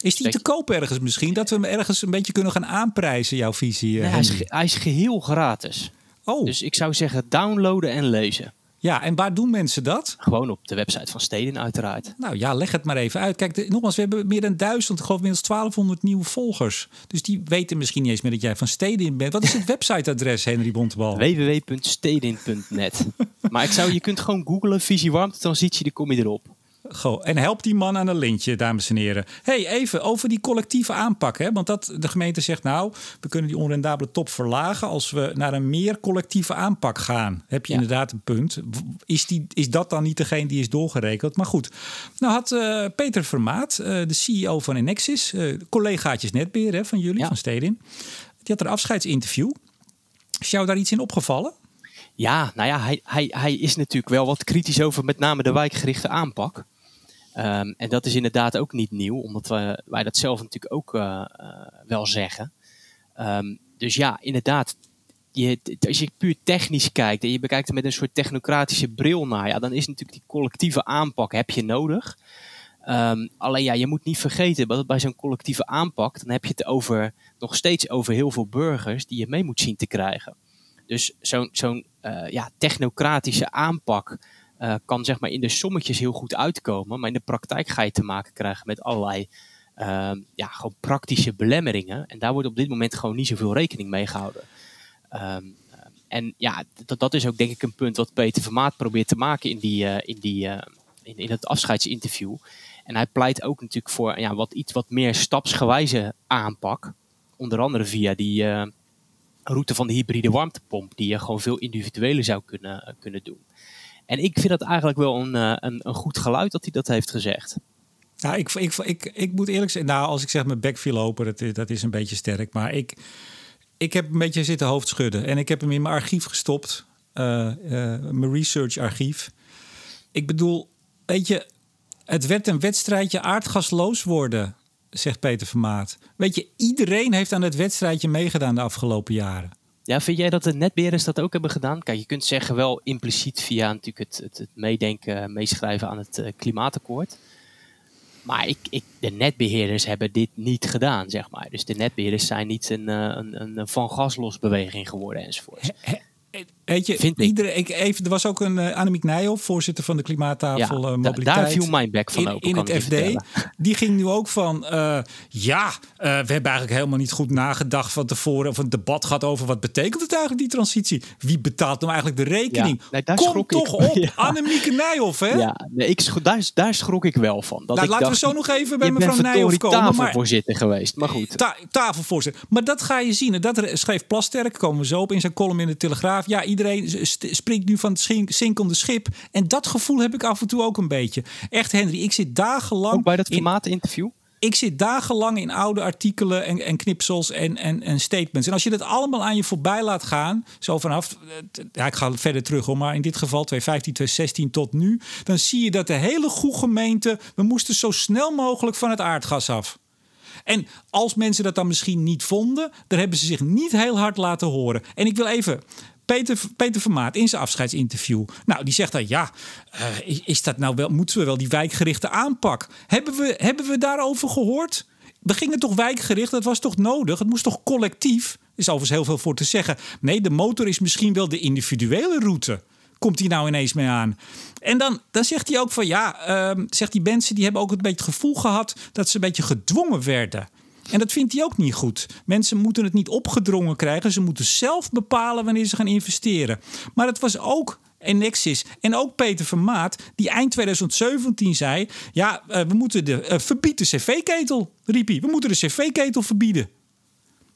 Is die te koop ergens misschien? Dat we hem ergens een beetje kunnen gaan aanprijzen, jouw visie? Nee, hij, is, hij is geheel gratis. oh, Dus ik zou zeggen downloaden en lezen. Ja, en waar doen mensen dat? Gewoon op de website van Steden uiteraard. Nou ja, leg het maar even uit. Kijk, de- nogmaals, we hebben meer dan duizend, ik geloof inmiddels 1200 nieuwe volgers. Dus die weten misschien niet eens meer dat jij van Steden in bent. Wat is het websiteadres, Henry Bontebal? www.stedin.net Maar ik zou, je kunt gewoon googlen visie warmtetransitie, dan kom je erop. Goh, en help die man aan een lintje, dames en heren. hey, even over die collectieve aanpak. Hè? Want dat, de gemeente zegt nou, we kunnen die onrendabele top verlagen... als we naar een meer collectieve aanpak gaan. Heb je Ja. inderdaad een punt. Is, die, is dat dan niet degene die is doorgerekend? Maar goed, nou had eh, Peter Vermaat, eh, de CEO van Enexis... eh collegaatjes netbeheer hè, van jullie, Ja. van Stedin... die had een afscheidsinterview. Is jou daar iets in opgevallen? Ja, nou ja, hij, hij, hij is natuurlijk wel wat kritisch over met name de wijkgerichte aanpak. Ehm, en dat is inderdaad ook niet nieuw, omdat we, wij dat zelf natuurlijk ook eh, eh, wel zeggen. Ehm, dus ja, inderdaad, je, als je puur technisch kijkt en je bekijkt er met een soort technocratische bril naar, ja, dan is natuurlijk die collectieve aanpak heb je nodig. Ehm, alleen ja, je moet niet vergeten dat bij zo'n collectieve aanpak, dan heb je het over, nog steeds over heel veel burgers die je mee moet zien te krijgen. Dus zo'n zo'n eh, ja, technocratische aanpak eh, kan zeg maar in de sommetjes heel goed uitkomen. Maar in de praktijk ga je te maken krijgen met allerlei ehm, ja, gewoon praktische belemmeringen. En daar wordt op dit moment gewoon niet zoveel rekening mee gehouden. Ehm, eh, en ja, dat, dat is ook denk ik een punt wat Peter Vermaat probeert te maken in, die, eh, in, die, eh, in, in het afscheidsinterview. En hij pleit ook natuurlijk voor ja, wat, iets wat meer stapsgewijze aanpak. Onder andere via die, route van de hybride warmtepomp, die je gewoon veel individueler zou kunnen, kunnen doen. En ik vind dat eigenlijk wel een, eh, een, een goed geluid dat hij dat heeft gezegd. Nou, ik, ik, ik, ik moet eerlijk zeggen, nou, als ik zeg mijn bek viel open, dat, is- dat is een beetje sterk. Maar ik, ik heb een beetje zitten hoofdschudden. En ik heb hem in mijn archief gestopt. eh, eh, mijn research archief. Ik bedoel, weet je, het werd een wedstrijdje aardgasloos worden, zegt Peter Vermaat. Weet je, iedereen heeft aan het wedstrijdje meegedaan de afgelopen jaren. Ja, vind jij dat de netbeheerders dat ook hebben gedaan? Kijk, je kunt zeggen wel impliciet via natuurlijk het, het, meedenken, meeschrijven aan het eh, klimaatakkoord. Maar ik, ik, de netbeheerders hebben dit niet gedaan, zeg maar. Dus de netbeheerders zijn niet een, eh, een, een van gaslosbeweging geworden enzovoort. Weet je, Vind. Iedereen, ik even, er was ook een uh, Annemiek Nijhoff, voorzitter van de klimaattafel uh, mobiliteit. Daar viel mijn bek van in, open, in het FD. Die ging nu ook van, uh, ja, we hebben eigenlijk helemaal niet goed nagedacht van tevoren of een debat gaat over wat betekent het eigenlijk die transitie? Wie betaalt nou eigenlijk de rekening? Ja, nee, Kom toch ik. op, ja. Annemieke Nijhoff, hè? Ja, nee, ik, daar, daar schrok ik wel van. Dat nou, ik laten dacht, we zo nog even bij mevrouw Nijhoff komen. tafelvoorzitter geweest, maar goed. Ta tafelvoorzitter. Maar dat ga je zien. En dat schreef Plasterk, komen we zo op in zijn column in de Telegraaf. Ja, iedereen springt nu van het zinkende schip. En dat gevoel heb ik af en toe ook een beetje. Echt, Henry, ik zit dagenlang... Ook bij dat klimaatinterview? ik zit dagenlang in oude artikelen en, en knipsels en, en, en, statements. En als je dat allemaal aan je voorbij laat gaan, zo vanaf, ja, ik ga verder terug hoor, maar in dit geval 2015, 2016 tot nu, dan zie je dat de hele goede gemeente, we moesten zo snel mogelijk van het aardgas af. En als mensen dat dan misschien niet vonden, dan hebben ze zich niet heel hard laten horen. En ik wil even Peter, Peter Vermaat in zijn afscheidsinterview. Nou, die zegt dan ja, uh, is, dat nou wel, moeten we wel die wijkgerichte aanpak? Hebben we, hebben we daarover gehoord? We gingen toch wijkgericht, dat was toch nodig? Het moest toch collectief? Is overigens heel veel voor te zeggen. Nee, de motor is misschien wel de individuele route. Komt hij nou ineens mee aan? En dan, dan zegt hij ook van ja, uh, zegt die mensen die hebben ook een beetje gevoel gehad dat ze een beetje gedwongen werden. En dat vindt hij ook niet goed. Mensen moeten het niet opgedrongen krijgen. Ze moeten zelf bepalen wanneer ze gaan investeren. Maar het was ook en Nexis en ook Peter Vermaat, die eind 2017 zei: Ja, uh, we moeten de uh, verbied de cv-ketel, riep hij. We moeten de cv-ketel verbieden.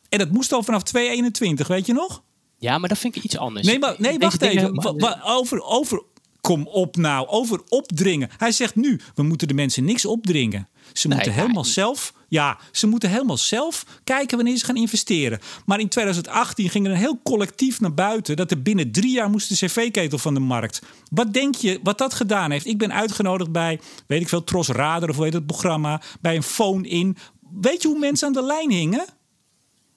En dat moest al vanaf 2021, weet je nog? Ja, maar dat vind ik iets anders. Nee, maar, nee wacht even. Over, over, kom op nou, over opdringen. Hij zegt nu: we moeten de mensen niks opdringen. Ze moeten helemaal zelf, ja, ze moeten helemaal zelf kijken wanneer ze gaan investeren. Maar in 2018 ging er een heel collectief naar buiten dat er binnen drie jaar moest de cv-ketel van de markt. Wat denk je wat dat gedaan heeft? Ik ben uitgenodigd bij, weet ik veel, Tros Radar of weet het programma, bij een phone-in. Weet je hoe mensen aan de lijn hingen?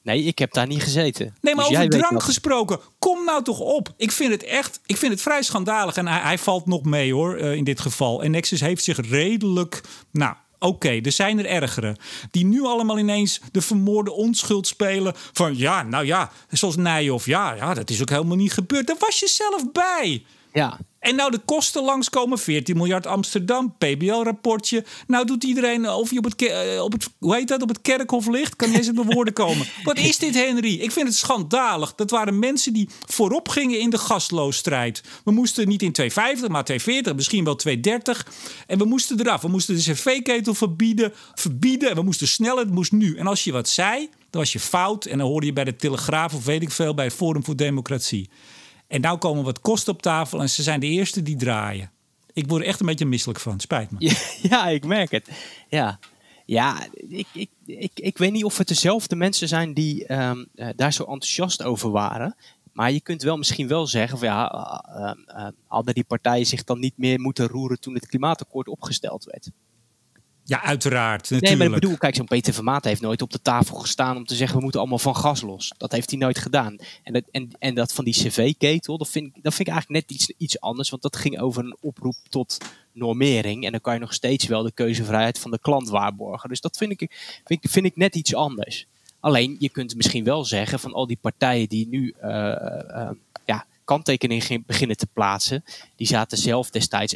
Nee, ik heb daar niet gezeten. Nee, maar dus over drank gesproken. Kom nou toch op. Ik vind het echt, ik vind het vrij schandalig. En hij, hij valt nog mee hoor, uh, in dit geval. En Nexus heeft zich redelijk, nou, Oké, er zijn er ergere. Die nu allemaal ineens de vermoorde onschuld spelen. Van ja, nou ja, zoals Nijhoff. Ja, ja, dat is ook helemaal niet gebeurd. Daar was je zelf bij. Ja. En nou de kosten langskomen, 14 miljard Amsterdam, PBL-rapportje. Nou doet iedereen of je op het, op het, hoe heet dat, op het kerkhof ligt. Kan eens op de woorden komen. Wat is dit, Henry? Ik vind het schandalig. Dat waren mensen die voorop gingen in de gasloosstrijd. We moesten niet in 250, maar 240, misschien wel 230. En we moesten eraf. We moesten de cv-ketel verbieden, verbieden. En we moesten snel, het moest nu. En als je wat zei, dan was je fout. En dan hoorde je bij de Telegraaf of weet ik veel, bij Forum voor Democratie. En nou komen wat kosten op tafel en ze zijn de eerste die draaien. Ik word er echt een beetje misselijk van, spijt me. Ja, ik merk het. Ja, ja ik, ik, ik, ik weet niet of het dezelfde mensen zijn die um, uh, daar zo enthousiast over waren. Maar je kunt wel misschien wel zeggen van ja, uh, hadden die partijen zich dan niet meer moeten roeren toen het klimaatakkoord opgesteld werd. Ja, uiteraard. Natuurlijk. Nee, maar ik bedoel, kijk, zo'n Peter Vermaat heeft nooit op de tafel gestaan om te zeggen we moeten allemaal van gas los. Dat heeft hij nooit gedaan. En dat, en, en dat van die cv-ketel, dat vind, dat vind ik eigenlijk net iets, iets anders. Want dat ging over een oproep tot normering. En dan kan je nog steeds wel de keuzevrijheid van de klant waarborgen. Dus dat vind ik, vind, vind ik net iets anders. Alleen, je kunt misschien wel zeggen van al die partijen die nu uh, uh, ja, kanttekeningen beginnen te plaatsen, die zaten zelf destijds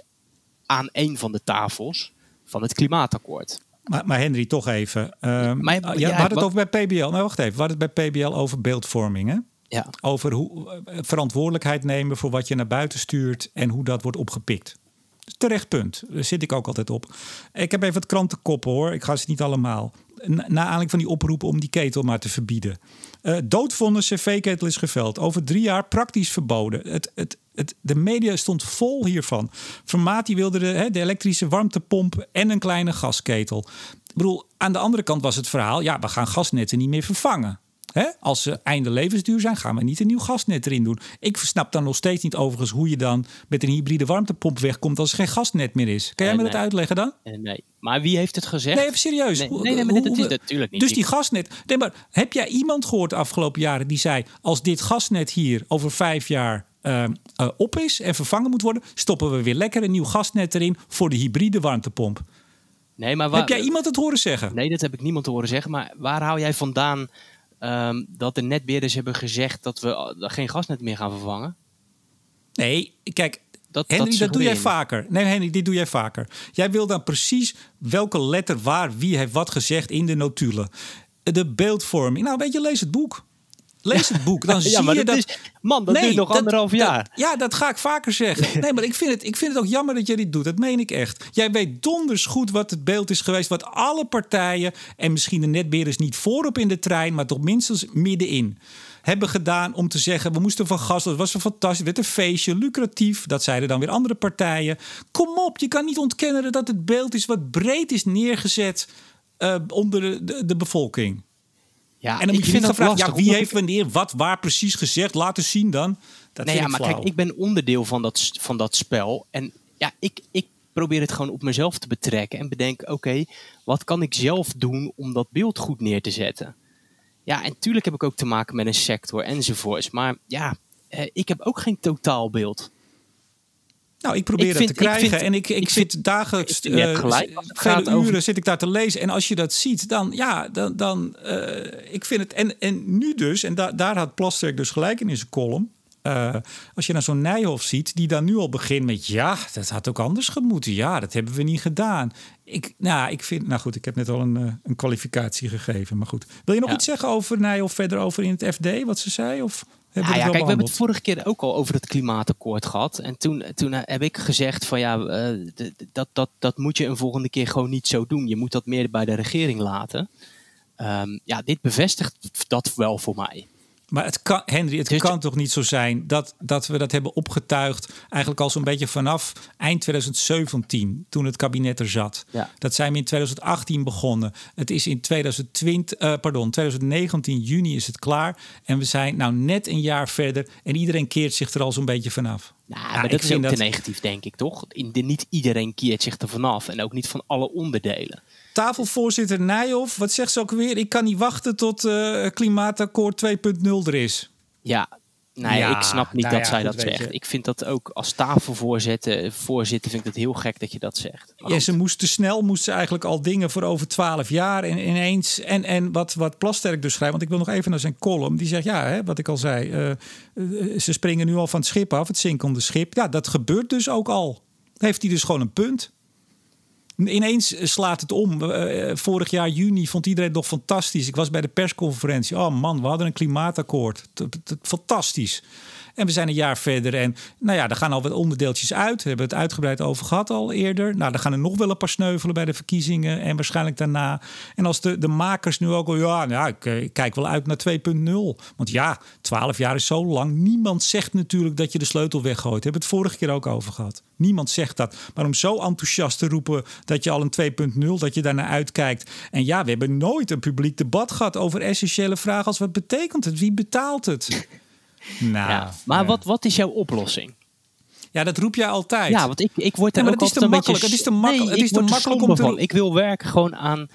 aan een van de tafels van het klimaatakkoord. Maar, maar Henry, toch even. Um, maar, ja, ja, we hadden het over bij PBL. Nou, wacht even. We hadden het bij PBL over beeldvorming. Hè? Ja. Over hoe, verantwoordelijkheid nemen voor wat je naar buiten stuurt en hoe dat wordt opgepikt. Terecht punt. Daar zit ik ook altijd op. Ik heb even het krantenkoppen hoor. Ik ga ze niet allemaal. Na, na aanleiding van die oproep om die ketel maar te verbieden. Uh, doodvonde cv-ketel is geveld. Over drie jaar praktisch verboden. Het, het, het, de media stond vol hiervan. Vermaat die wilde de, hè, de elektrische warmtepomp en een kleine gasketel. Ik bedoel, aan de andere kant was het verhaal... ja, we gaan gasnetten niet meer vervangen. Als ze einde levensduur zijn, gaan we niet een nieuw gasnet erin doen. Ik snap dan nog steeds niet overigens hoe je dan met een hybride warmtepomp wegkomt als er geen gasnet meer is. Kan jij me dat uitleggen dan? Nee, maar wie heeft het gezegd? Nee, even serieus. Nee, nee, nee maar dit, is natuurlijk niet. Dus die gasnet. Nee, maar heb jij iemand gehoord de afgelopen jaren die zei: als dit gasnet hier over vijf jaar uh, uh, op is en vervangen moet worden, stoppen we weer lekker een nieuw gasnet erin voor de hybride warmtepomp? Nee, maar waar, heb jij iemand het horen zeggen? Nee, dat heb ik niemand horen zeggen. Maar waar hou jij vandaan um, dat de netbeheerders hebben gezegd dat we geen gasnet meer gaan vervangen? Nee, kijk, Dat, Henry, dat, dat doe jij vaker. Nee, Henry, dit doe jij vaker. Jij wil dan precies welke letter waar, wie heeft wat gezegd in de notulen. De beeldvorming. Nou, weet je, lees het boek. Lees het boek. Dan zie maar je dat dat. is- man, dat duurt nog dat- anderhalf dat- jaar. ja, dat ga ik vaker zeggen. Nee, maar ik vind, het, ik vind het ook jammer dat jij dit doet. Dat meen ik echt. Jij weet donders goed wat het beeld is geweest. Wat alle partijen, en misschien de netbeheerders niet voorop in de trein, maar toch minstens middenin, hebben gedaan om te zeggen: we moesten van gas. Dat was een fantastisch. Werd een feestje, lucratief. Dat zeiden dan weer andere partijen. Kom op, je kan niet ontkennen dat het beeld is wat breed is neergezet eh, onder de, de, de bevolking. Ja, En dan moet ik je niet ja, wie heeft wanneer wat waar precies gezegd? Laten zien dan. Dat nee, ja, maar flauw. kijk, ik ben onderdeel van dat, van dat spel. En ja, ik, ik probeer het gewoon op mezelf te betrekken. En bedenk, oké, wat kan ik zelf doen om dat beeld goed neer te zetten? Ja, en tuurlijk heb ik ook te maken met een sector enzovoorts. Maar ja, eh, ik heb ook geen totaalbeeld. Nou, ik probeer Ik dat te ik krijgen. vind- en ik, ik, ik zit dagelijks, je hebt eh, gelijk als het vele gaat over- uren zit ik daar te lezen. En als je dat ziet, dan ja, dan, dan eh, ik vind het. En, en nu dus, en da, daar had Plasterk dus gelijk in in zijn column. eh, als je naar zo'n Nijhoff ziet, die dan nu al begint met ja, dat had ook anders gemoeten. Ja, dat hebben we niet gedaan. Ik, nou, ik vind, nou goed, ik heb net al een, een kwalificatie gegeven. Maar goed, wil je nog Ja. iets zeggen over Nijhoff verder over in het FD, wat ze zei? Of Ja, we ja, wel kijk, we hebben het vorige keer ook al over het klimaatakkoord gehad. En toen, toen eh, heb ik gezegd van ja, eh, dat, dat, dat moet je een volgende keer gewoon niet zo doen. Je moet dat meer bij de regering laten. Ehm, ja, dit bevestigt dat wel voor mij. Maar het kan, Henry, het Dus- kan toch niet zo zijn dat, dat we dat hebben opgetuigd. eigenlijk al zo'n beetje vanaf eind 2017, toen het kabinet er zat. Ja. Dat zijn we in 2018 begonnen. Het is in 2020, eh, pardon, 2019 juni is het klaar. En we zijn nou net een jaar verder. En iedereen keert zich er al zo'n beetje vanaf. Nou, maar dat is ook te negatief, denk ik, toch? In, de, niet iedereen keert zich er vanaf. En ook niet van alle onderdelen. Tafelvoorzitter Nijhoff, wat zegt ze ook weer? Ik kan niet wachten tot eh klimaatakkoord 2.0 er is. Ja, nee, Ja, ik snap niet nou dat ja, zij dat zegt. je. Ik vind dat ook als tafelvoorzitter voorzitter, vind ik het heel gek dat je dat zegt. Maar Ja, goed. ze moest te snel, moest ze eigenlijk al dingen voor over twaalf jaar. En ineens, en, en wat, wat Plasterk dus schrijft, want ik wil nog even naar zijn column. Die zegt, ja, hè, wat ik al zei, eh, eh, ze springen nu al van het schip af, het zinkende schip. Ja, dat gebeurt dus ook al. Heeft hij dus gewoon een punt. Ineens slaat het om. Eh, vorig jaar juni vond iedereen nog fantastisch. Ik was bij de persconferentie. Oh man, we hadden een klimaatakkoord. Fantastisch. En we zijn een jaar verder. En nou ja, er gaan al wat onderdeeltjes uit. We hebben het uitgebreid over gehad al eerder. Nou, er gaan er nog wel een paar sneuvelen bij de verkiezingen. En waarschijnlijk daarna. En als de, de makers nu ook al... Ja, nou, eh, ik kijk wel uit naar 2.0. Want ja, 12 jaar is zo lang. Niemand zegt natuurlijk dat je de sleutel weggooit. We hebben het vorige keer ook over gehad. Niemand zegt dat. Maar om zo enthousiast te roepen dat je al een 2.0... dat je daarnaar uitkijkt. En ja, we hebben nooit een publiek debat gehad... over essentiële vragen als wat betekent het? Wie betaalt het? Nou, ja. Maar ja. Wat, wat is jouw oplossing? Ja, dat roep jij altijd. Ja, want ik, ik word Ja, er maar ook altijd een makkelijk. beetje... Het is te makkel- Nee, het is te makkelijk om te-. Ik wil werken gewoon aan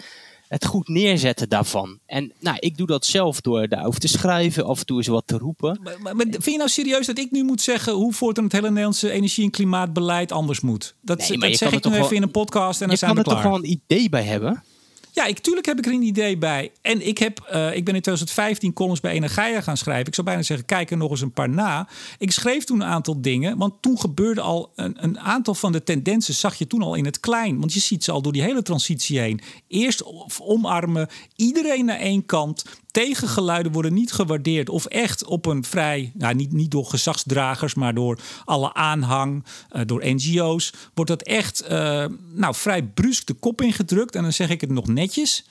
het goed neerzetten daarvan. En nou, ik doe dat zelf door daarover te schrijven, af en toe eens wat te roepen. Maar, maar- maar vind je nou serieus dat ik nu moet zeggen hoe voortaan het hele Nederlandse energie- en klimaatbeleid anders moet? Dat, Nee, dat je zeg kan ik nu even wel- in een podcast en dan Je zijn kan we er toch klaar. wel een idee bij hebben? Ja, ik, tuurlijk heb ik er een idee bij. En ik, heb, eh, ik ben in 2015 columns bij Energia gaan schrijven. Ik zou bijna zeggen, kijk er nog eens een paar na. Ik schreef toen een aantal dingen. Want toen gebeurde al een, een aantal van de tendensen... zag je toen al in het klein. Want je ziet ze al door die hele transitie heen. Eerst omarmen, iedereen naar één kant. Tegengeluiden worden niet gewaardeerd. Of echt op een vrij, nou, niet, niet door gezagsdragers... maar door alle aanhang, eh, door NGO's... wordt dat echt eh, nou, vrij brusk de kop ingedrukt. En dan zeg ik het nog netjes...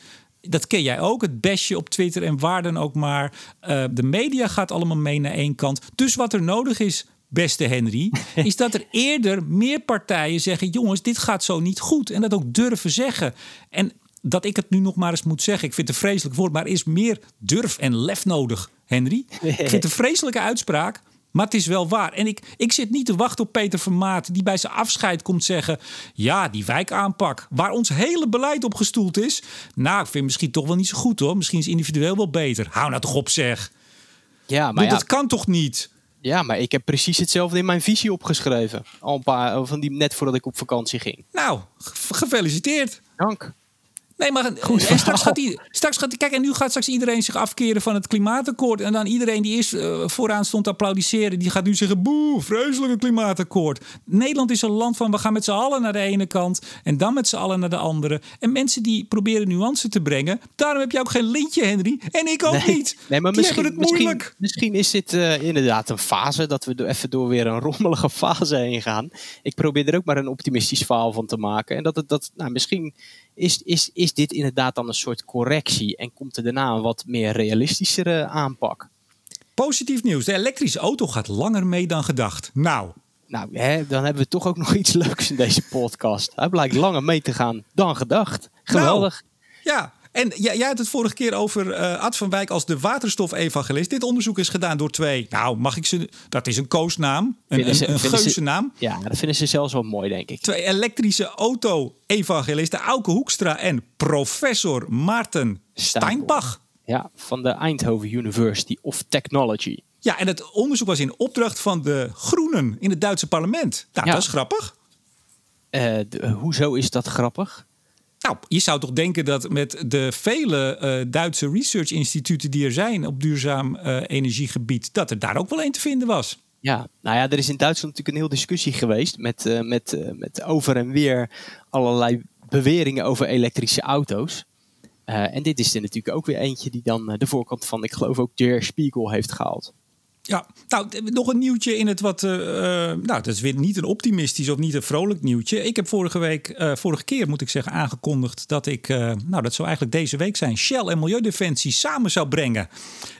Dat ken jij ook, het bestje op Twitter en waar dan ook maar. Eh, de media gaat allemaal mee naar één kant. Dus wat er nodig is, beste Henry, is dat er eerder meer partijen zeggen: jongens, dit gaat zo niet goed. En dat ook durven zeggen. En dat ik het nu nog maar eens moet zeggen, ik vind het een vreselijk woord, maar er is meer durf en lef nodig, Henry. Ik vind het een vreselijke uitspraak. Maar het is wel waar. En ik, ik zit niet te wachten op Peter Vermaat, die bij zijn afscheid komt zeggen: Ja, die wijkaanpak, waar ons hele beleid op gestoeld is. Nou, ik vind het misschien toch wel niet zo goed hoor. Misschien is individueel wel beter. Hou nou toch op, zeg. Ja, Maar ja, Dat kan toch niet? ja, maar ik heb precies hetzelfde in mijn visie opgeschreven. Al een paar van die net voordat ik op vakantie ging. Nou, ge- gefeliciteerd. Dank. Nee, maar Goed en straks, gaat die, straks gaat die, kijk, en nu gaat straks iedereen zich afkeren van het klimaatakkoord. En dan iedereen die eerst uh, vooraan stond te applaudisseren, die gaat nu zeggen: boe, vreselijke klimaatakkoord. Nederland is een land van we gaan met z'n allen naar de ene kant en dan met z'n allen naar de andere. En mensen die proberen nuance te brengen, daarom heb je ook geen lintje, Henry. En ik ook niet. Nee, maar misschien, het moeilijk. Misschien, misschien is dit uh, inderdaad een fase dat we even door weer een rommelige fase heen gaan. Ik probeer er ook maar een optimistisch verhaal van te maken. En dat het dat, nou, misschien is, is, is dit inderdaad dan een soort correctie en komt er daarna een wat meer realistischere aanpak? Positief nieuws. De elektrische auto gaat langer mee dan gedacht. Nou. Nou, hè, dan hebben we toch ook nog iets leuks in deze podcast. Hij blijkt langer mee te gaan dan gedacht. Geweldig. Nou, ja, en jij, jij had het vorige keer over uh, Ad van Wijk als de waterstof-evangelist. Dit onderzoek is gedaan door twee. Nou, mag ik ze. Dat is een koosnaam. Een, een, een. Ja, dat vinden ze zelfs wel mooi, denk ik. Twee elektrische auto-evangelisten. Auke Hoekstra en professor Maarten Steinbach. Ja, van de Eindhoven University of Technology. Ja, en het onderzoek was in opdracht van de Groenen in het Duitse parlement. Nou, dat is grappig. Uh, hoezo is dat grappig? Nou, je zou toch denken dat met de vele uh, Duitse research-instituten die er zijn op duurzaam uh, energiegebied, dat er daar ook wel een te vinden was. Ja, nou ja, er is in Duitsland natuurlijk een hele discussie geweest met, uh, met, met over en weer allerlei beweringen over elektrische auto's. en dit is er natuurlijk ook weer eentje die dan de voorkant van, ik geloof ook Der Spiegel heeft gehaald. Ja, nou, nog een nieuwtje in het wat. Uh, nou, dat is weer niet een optimistisch of niet een vrolijk nieuwtje. Ik heb vorige week, uh, vorige keer moet ik zeggen, aangekondigd dat ik. Uh, nou, dat zou eigenlijk deze week zijn. Shell en Milieudefensie samen zou brengen.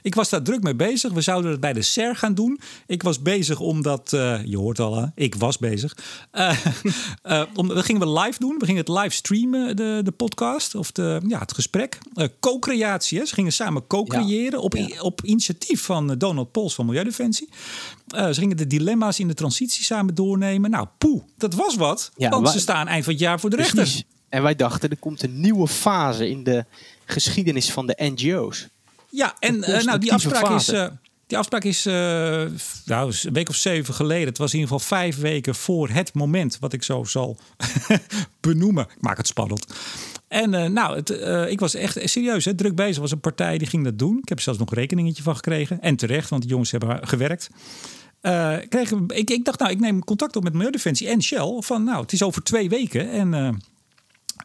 Ik was daar druk mee bezig. We zouden het bij de SER gaan doen. Ik was bezig omdat. je hoort al, hè? ik was bezig. om, we gingen we live doen. We gingen het live streamen, de, de podcast of de, ja, het gesprek. co-creatie. Ze gingen samen co-creëren op, op initiatief van Donald Pols van Milieudefensie. Uh, ze gingen de dilemma's in de transitie samen doornemen. Nou, poeh, dat was wat. Ja, want ze staan eind van het jaar voor de rechter. En wij dachten, er komt een nieuwe fase in de geschiedenis van de NGO's. Ja, en uh, nou, die afspraak is... Uh, die afspraak is nou, een week of zeven geleden. Het was in ieder geval vijf weken voor het moment wat ik zo zal benoemen. Ik maak het spannend. En uh, nou, het, uh, ik was echt serieus hè, druk bezig. was een partij die ging dat doen. Ik heb er zelfs nog een rekeningetje van gekregen. En terecht, want de jongens hebben gewerkt. Uh, kreeg, ik, ik dacht, nou, ik neem contact op met Milieudefensie en Shell. Van nou, het is over twee weken en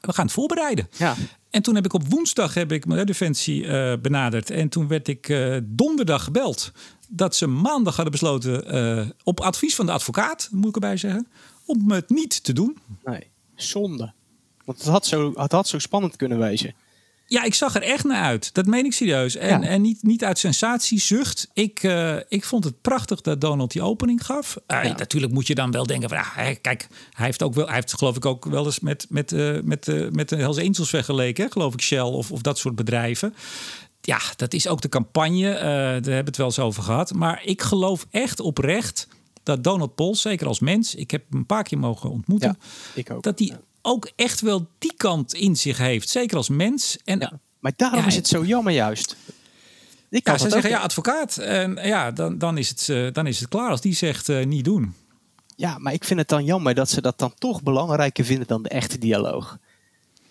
we gaan het voorbereiden. Ja. En toen heb ik op woensdag heb ik Milieudefensie benaderd. En toen werd ik donderdag gebeld dat ze maandag hadden besloten, op advies van de advocaat, moet ik erbij zeggen, om het niet te doen. Nee, zonde. Want het had zo, het had zo spannend kunnen wezen. Ja, ik zag er echt naar uit. Dat meen ik serieus. En, en niet, niet uit sensatiezucht. Ik, uh, ik vond het prachtig dat Donald die opening gaf. Uh, Natuurlijk moet je dan wel denken van... Ja, kijk, hij heeft ook wel... Hij heeft geloof ik ook wel eens met, met, uh, met, met de Hells Angels vergeleken. Hè? Geloof ik Shell of, of dat soort bedrijven. Ja, dat is ook de campagne. daar hebben we het wel eens over gehad. Maar ik geloof echt oprecht dat Donald Pols, zeker als mens... Ik heb hem een paar keer mogen ontmoeten. Ja, ik ook. Dat hij ook echt wel die kant in zich heeft. Zeker als mens. En, ja, maar daarom is het zo jammer juist. Ik ja, ze zeggen ja, advocaat. En ja, dan, dan, is het, uh, dan is het klaar als die zegt uh, niet doen. Ja, maar ik vind het dan jammer dat ze dat dan toch belangrijker vinden dan de echte dialoog.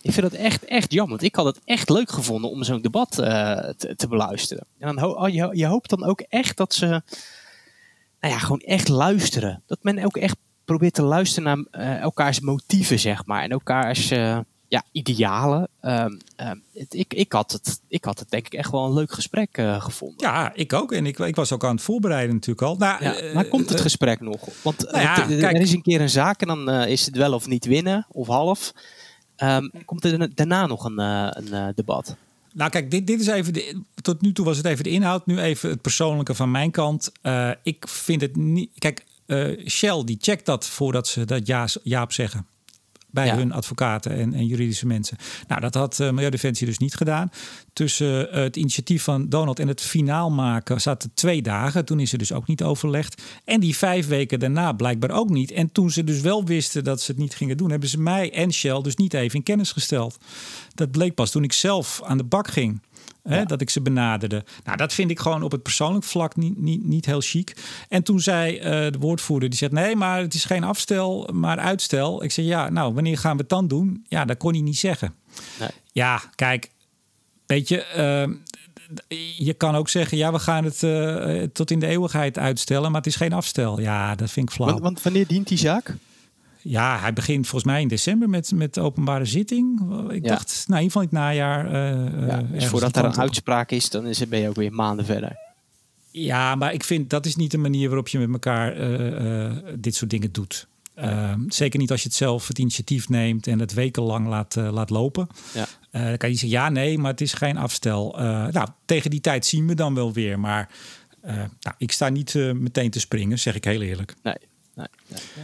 Ik vind dat echt, echt jammer. Want ik had het echt leuk gevonden om zo'n debat uh, te, te, beluisteren. En dan ho je, je hoopt dan ook echt dat ze nou ja, gewoon echt luisteren. Dat men ook echt probeert te luisteren naar uh, elkaars motieven, zeg maar. En elkaars uh, ja, idealen. Um, um, het, ik, ik, had het, ik had het denk ik echt wel een leuk gesprek uh, gevonden. Ja, ik ook. En ik, ik was ook aan het voorbereiden natuurlijk al. Nou, ja, maar komt het gesprek nog? Want nou ja, kijk, er is een keer een zaak en dan is het wel of niet winnen, of half. Um, komt er daarna nog een, een debat? Nou, kijk, dit, dit is even. De, tot nu toe was het even de inhoud. Nu even het persoonlijke van mijn kant. Uh, ik vind het niet. Kijk, uh, Shell die checkt dat voordat ze dat ja, Jaap zeggen. Bij hun advocaten en, en, juridische mensen. Nou, dat had uh, Milieudefensie dus niet gedaan. Tussen uh, het initiatief van Donald en het finaal maken zaten twee dagen. Toen is er dus ook niet overlegd. En die vijf weken daarna blijkbaar ook niet. En toen ze dus wel wisten dat ze het niet gingen doen, hebben ze mij en Shell dus niet even in kennis gesteld. Dat bleek pas toen ik zelf aan de bak ging. Hè, Dat ik ze benaderde. Nou, dat vind ik gewoon op het persoonlijk vlak niet, niet, niet heel chic. En toen zei uh, de woordvoerder, die zegt... nee, maar het is geen afstel, maar uitstel. Ik zeg, ja, nou, wanneer gaan we het dan doen? Ja, dat kon hij niet zeggen. Nee. Ja, kijk, weet je... Uh, je kan ook zeggen, ja, we gaan het uh, tot in de eeuwigheid uitstellen, maar het is geen afstel. Ja, dat vind ik flauw. Want, want wanneer dient die zaak? Ja, hij begint volgens mij in december met, met openbare zitting. Ik dacht, nou, in ieder geval in het najaar. Uh, ja, dus voordat er een uitspraak is, dan is het, ben je ook weer maanden verder. Ja, maar ik vind dat is niet de manier waarop je met elkaar uh, dit soort dingen doet. Uh, zeker niet als je het zelf het initiatief neemt en het wekenlang laat, laat lopen. Ja. dan kan je zeggen, ja, nee, maar het is geen afstel. nou, tegen die tijd zien we dan wel weer. Maar nou, ik sta niet meteen te springen, zeg ik heel eerlijk. Nee,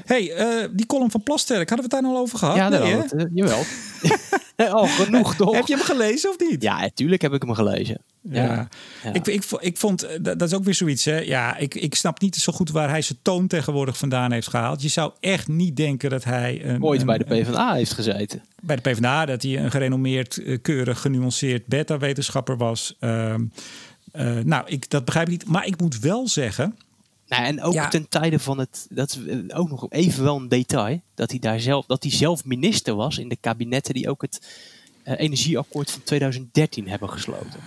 hey, uh, die column van Plasterk, hadden we het daar al over gehad? Ja, nee, het, uh, jawel. oh, genoeg toch? Heb je hem gelezen of niet? Ja, natuurlijk heb ik hem gelezen. Ja. ja. Ik, ik, ik vond, eh, dat, dat is ook weer zoiets. Hè? Ja, ik, ik snap niet zo goed waar hij zijn toon tegenwoordig vandaan heeft gehaald. Je zou echt niet denken dat hij... Een, Ooit bij de PvdA heeft gezeten. Bij de PvdA, dat hij een gerenommeerd, keurig, genuanceerd beta-wetenschapper was. Uh, nou, ik, dat begrijp ik niet. Maar ik moet wel zeggen nou, en ook ten tijde van het, dat is eh, ook nog even wel een detail, dat hij daar zelf, dat hij zelf minister was in de kabinetten die ook het uh, energieakkoord van 2013 hebben gesloten.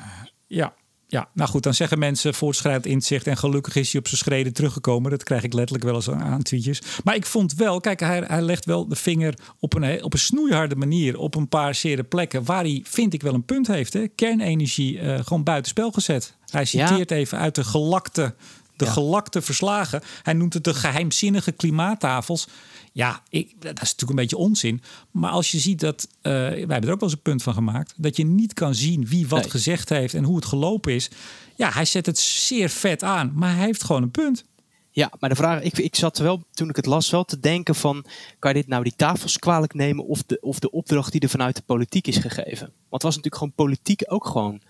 Ja, ja, nou goed, dan zeggen mensen voortschrijdend inzicht en gelukkig is hij op zijn schreden teruggekomen. Dat krijg ik letterlijk wel eens aan tweetjes. Maar ik vond wel, kijk, hij, hij legt wel de vinger op een, op een snoeiharde manier op een paar zere plekken waar hij, vind ik, wel een punt heeft. Hè? Kernenergie uh, gewoon buitenspel gezet. Hij citeert even uit de gelakte de gelakte verslagen. Hij noemt het de geheimzinnige klimaattafels. Ja, ik, dat is natuurlijk een beetje onzin. Maar als je ziet dat, uh, wij hebben er ook wel eens een punt van gemaakt, dat je niet kan zien wie wat gezegd heeft en hoe het gelopen is. Ja, hij zet het zeer vet aan, maar hij heeft gewoon een punt. Ja, maar de vraag, ik, ik zat wel toen ik het las wel te denken van, kan je dit nou die tafels kwalijk nemen of de, of de opdracht die er vanuit de politiek is gegeven? Want het was natuurlijk gewoon politiek ook gewoon,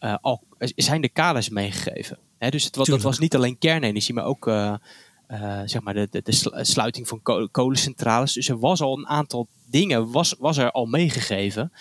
uh, al zijn de kaders meegegeven dus het, was, dat was niet alleen kernenergie, maar ook uh, uh, zeg maar de, de, de, sluiting van kolencentrales. Dus er was al een aantal dingen was, was er al meegegeven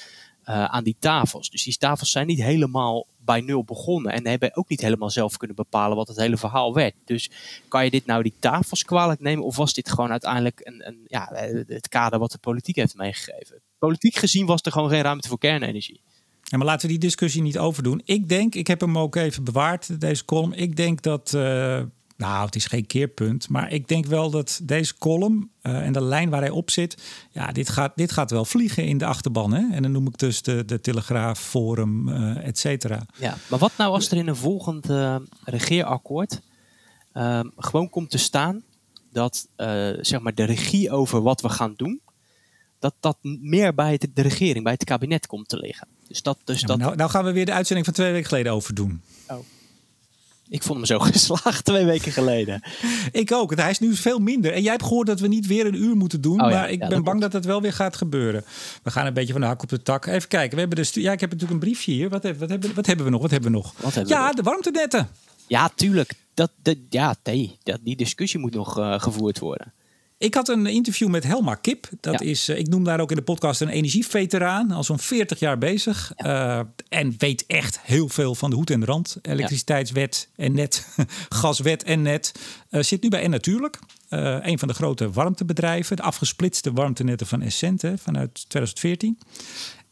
uh, aan die tafels. Dus die tafels zijn niet helemaal bij nul begonnen en hebben ook niet helemaal zelf kunnen bepalen wat het hele verhaal werd. Dus kan je dit nou die tafels kwalijk nemen of was dit gewoon uiteindelijk een, een ja, het kader wat de politiek heeft meegegeven? Politiek gezien was er gewoon geen ruimte voor kernenergie. Maar laten we die discussie niet overdoen. Ik denk, ik heb hem ook even bewaard, deze column. Ik denk dat, uh, nou, het is geen keerpunt, maar ik denk wel dat deze column uh, en de lijn waar hij op zit, ja, dit gaat, dit gaat wel vliegen in de achterban. Hè? En dan noem ik dus de, de Telegraaf, Forum, uh, et cetera. Ja, maar wat nou als er in een volgend regeerakkoord gewoon komt te staan dat zeg maar de regie over wat we gaan doen, dat dat meer bij de regering, bij het kabinet komt te liggen. Dus dat, dus dat... Nou, nou, gaan we weer de uitzending van twee weken geleden overdoen. Oh. Ik vond hem zo geslaagd twee weken geleden. ik ook. Hij is nu veel minder. En jij hebt gehoord dat we niet weer een uur moeten doen. Oh maar ik ben bang dat het wel weer gaat gebeuren. We gaan een beetje van de hak op de tak. Even kijken. We hebben dus, ja, ik heb natuurlijk een briefje hier. Wat, hebben, wat, hebben, wat hebben we nog? Wat hebben we nog? Hebben ja, we de warmtenetten. Ja, tuurlijk. Dat, dat, ja, nee, dat, die discussie moet nog uh, gevoerd worden. Ik had een interview met Helma Kip. Dat is, eh, ik noem daar ook in de podcast een energieveteraan. Al zo'n 40 jaar bezig. Uh, en weet echt heel veel van de hoed en de rand. Elektriciteitswet en net. Gaswet en net. Uh, zit nu bij En Natuurlijk. een van de grote warmtebedrijven. De afgesplitste warmtenetten van Essent vanuit 2014.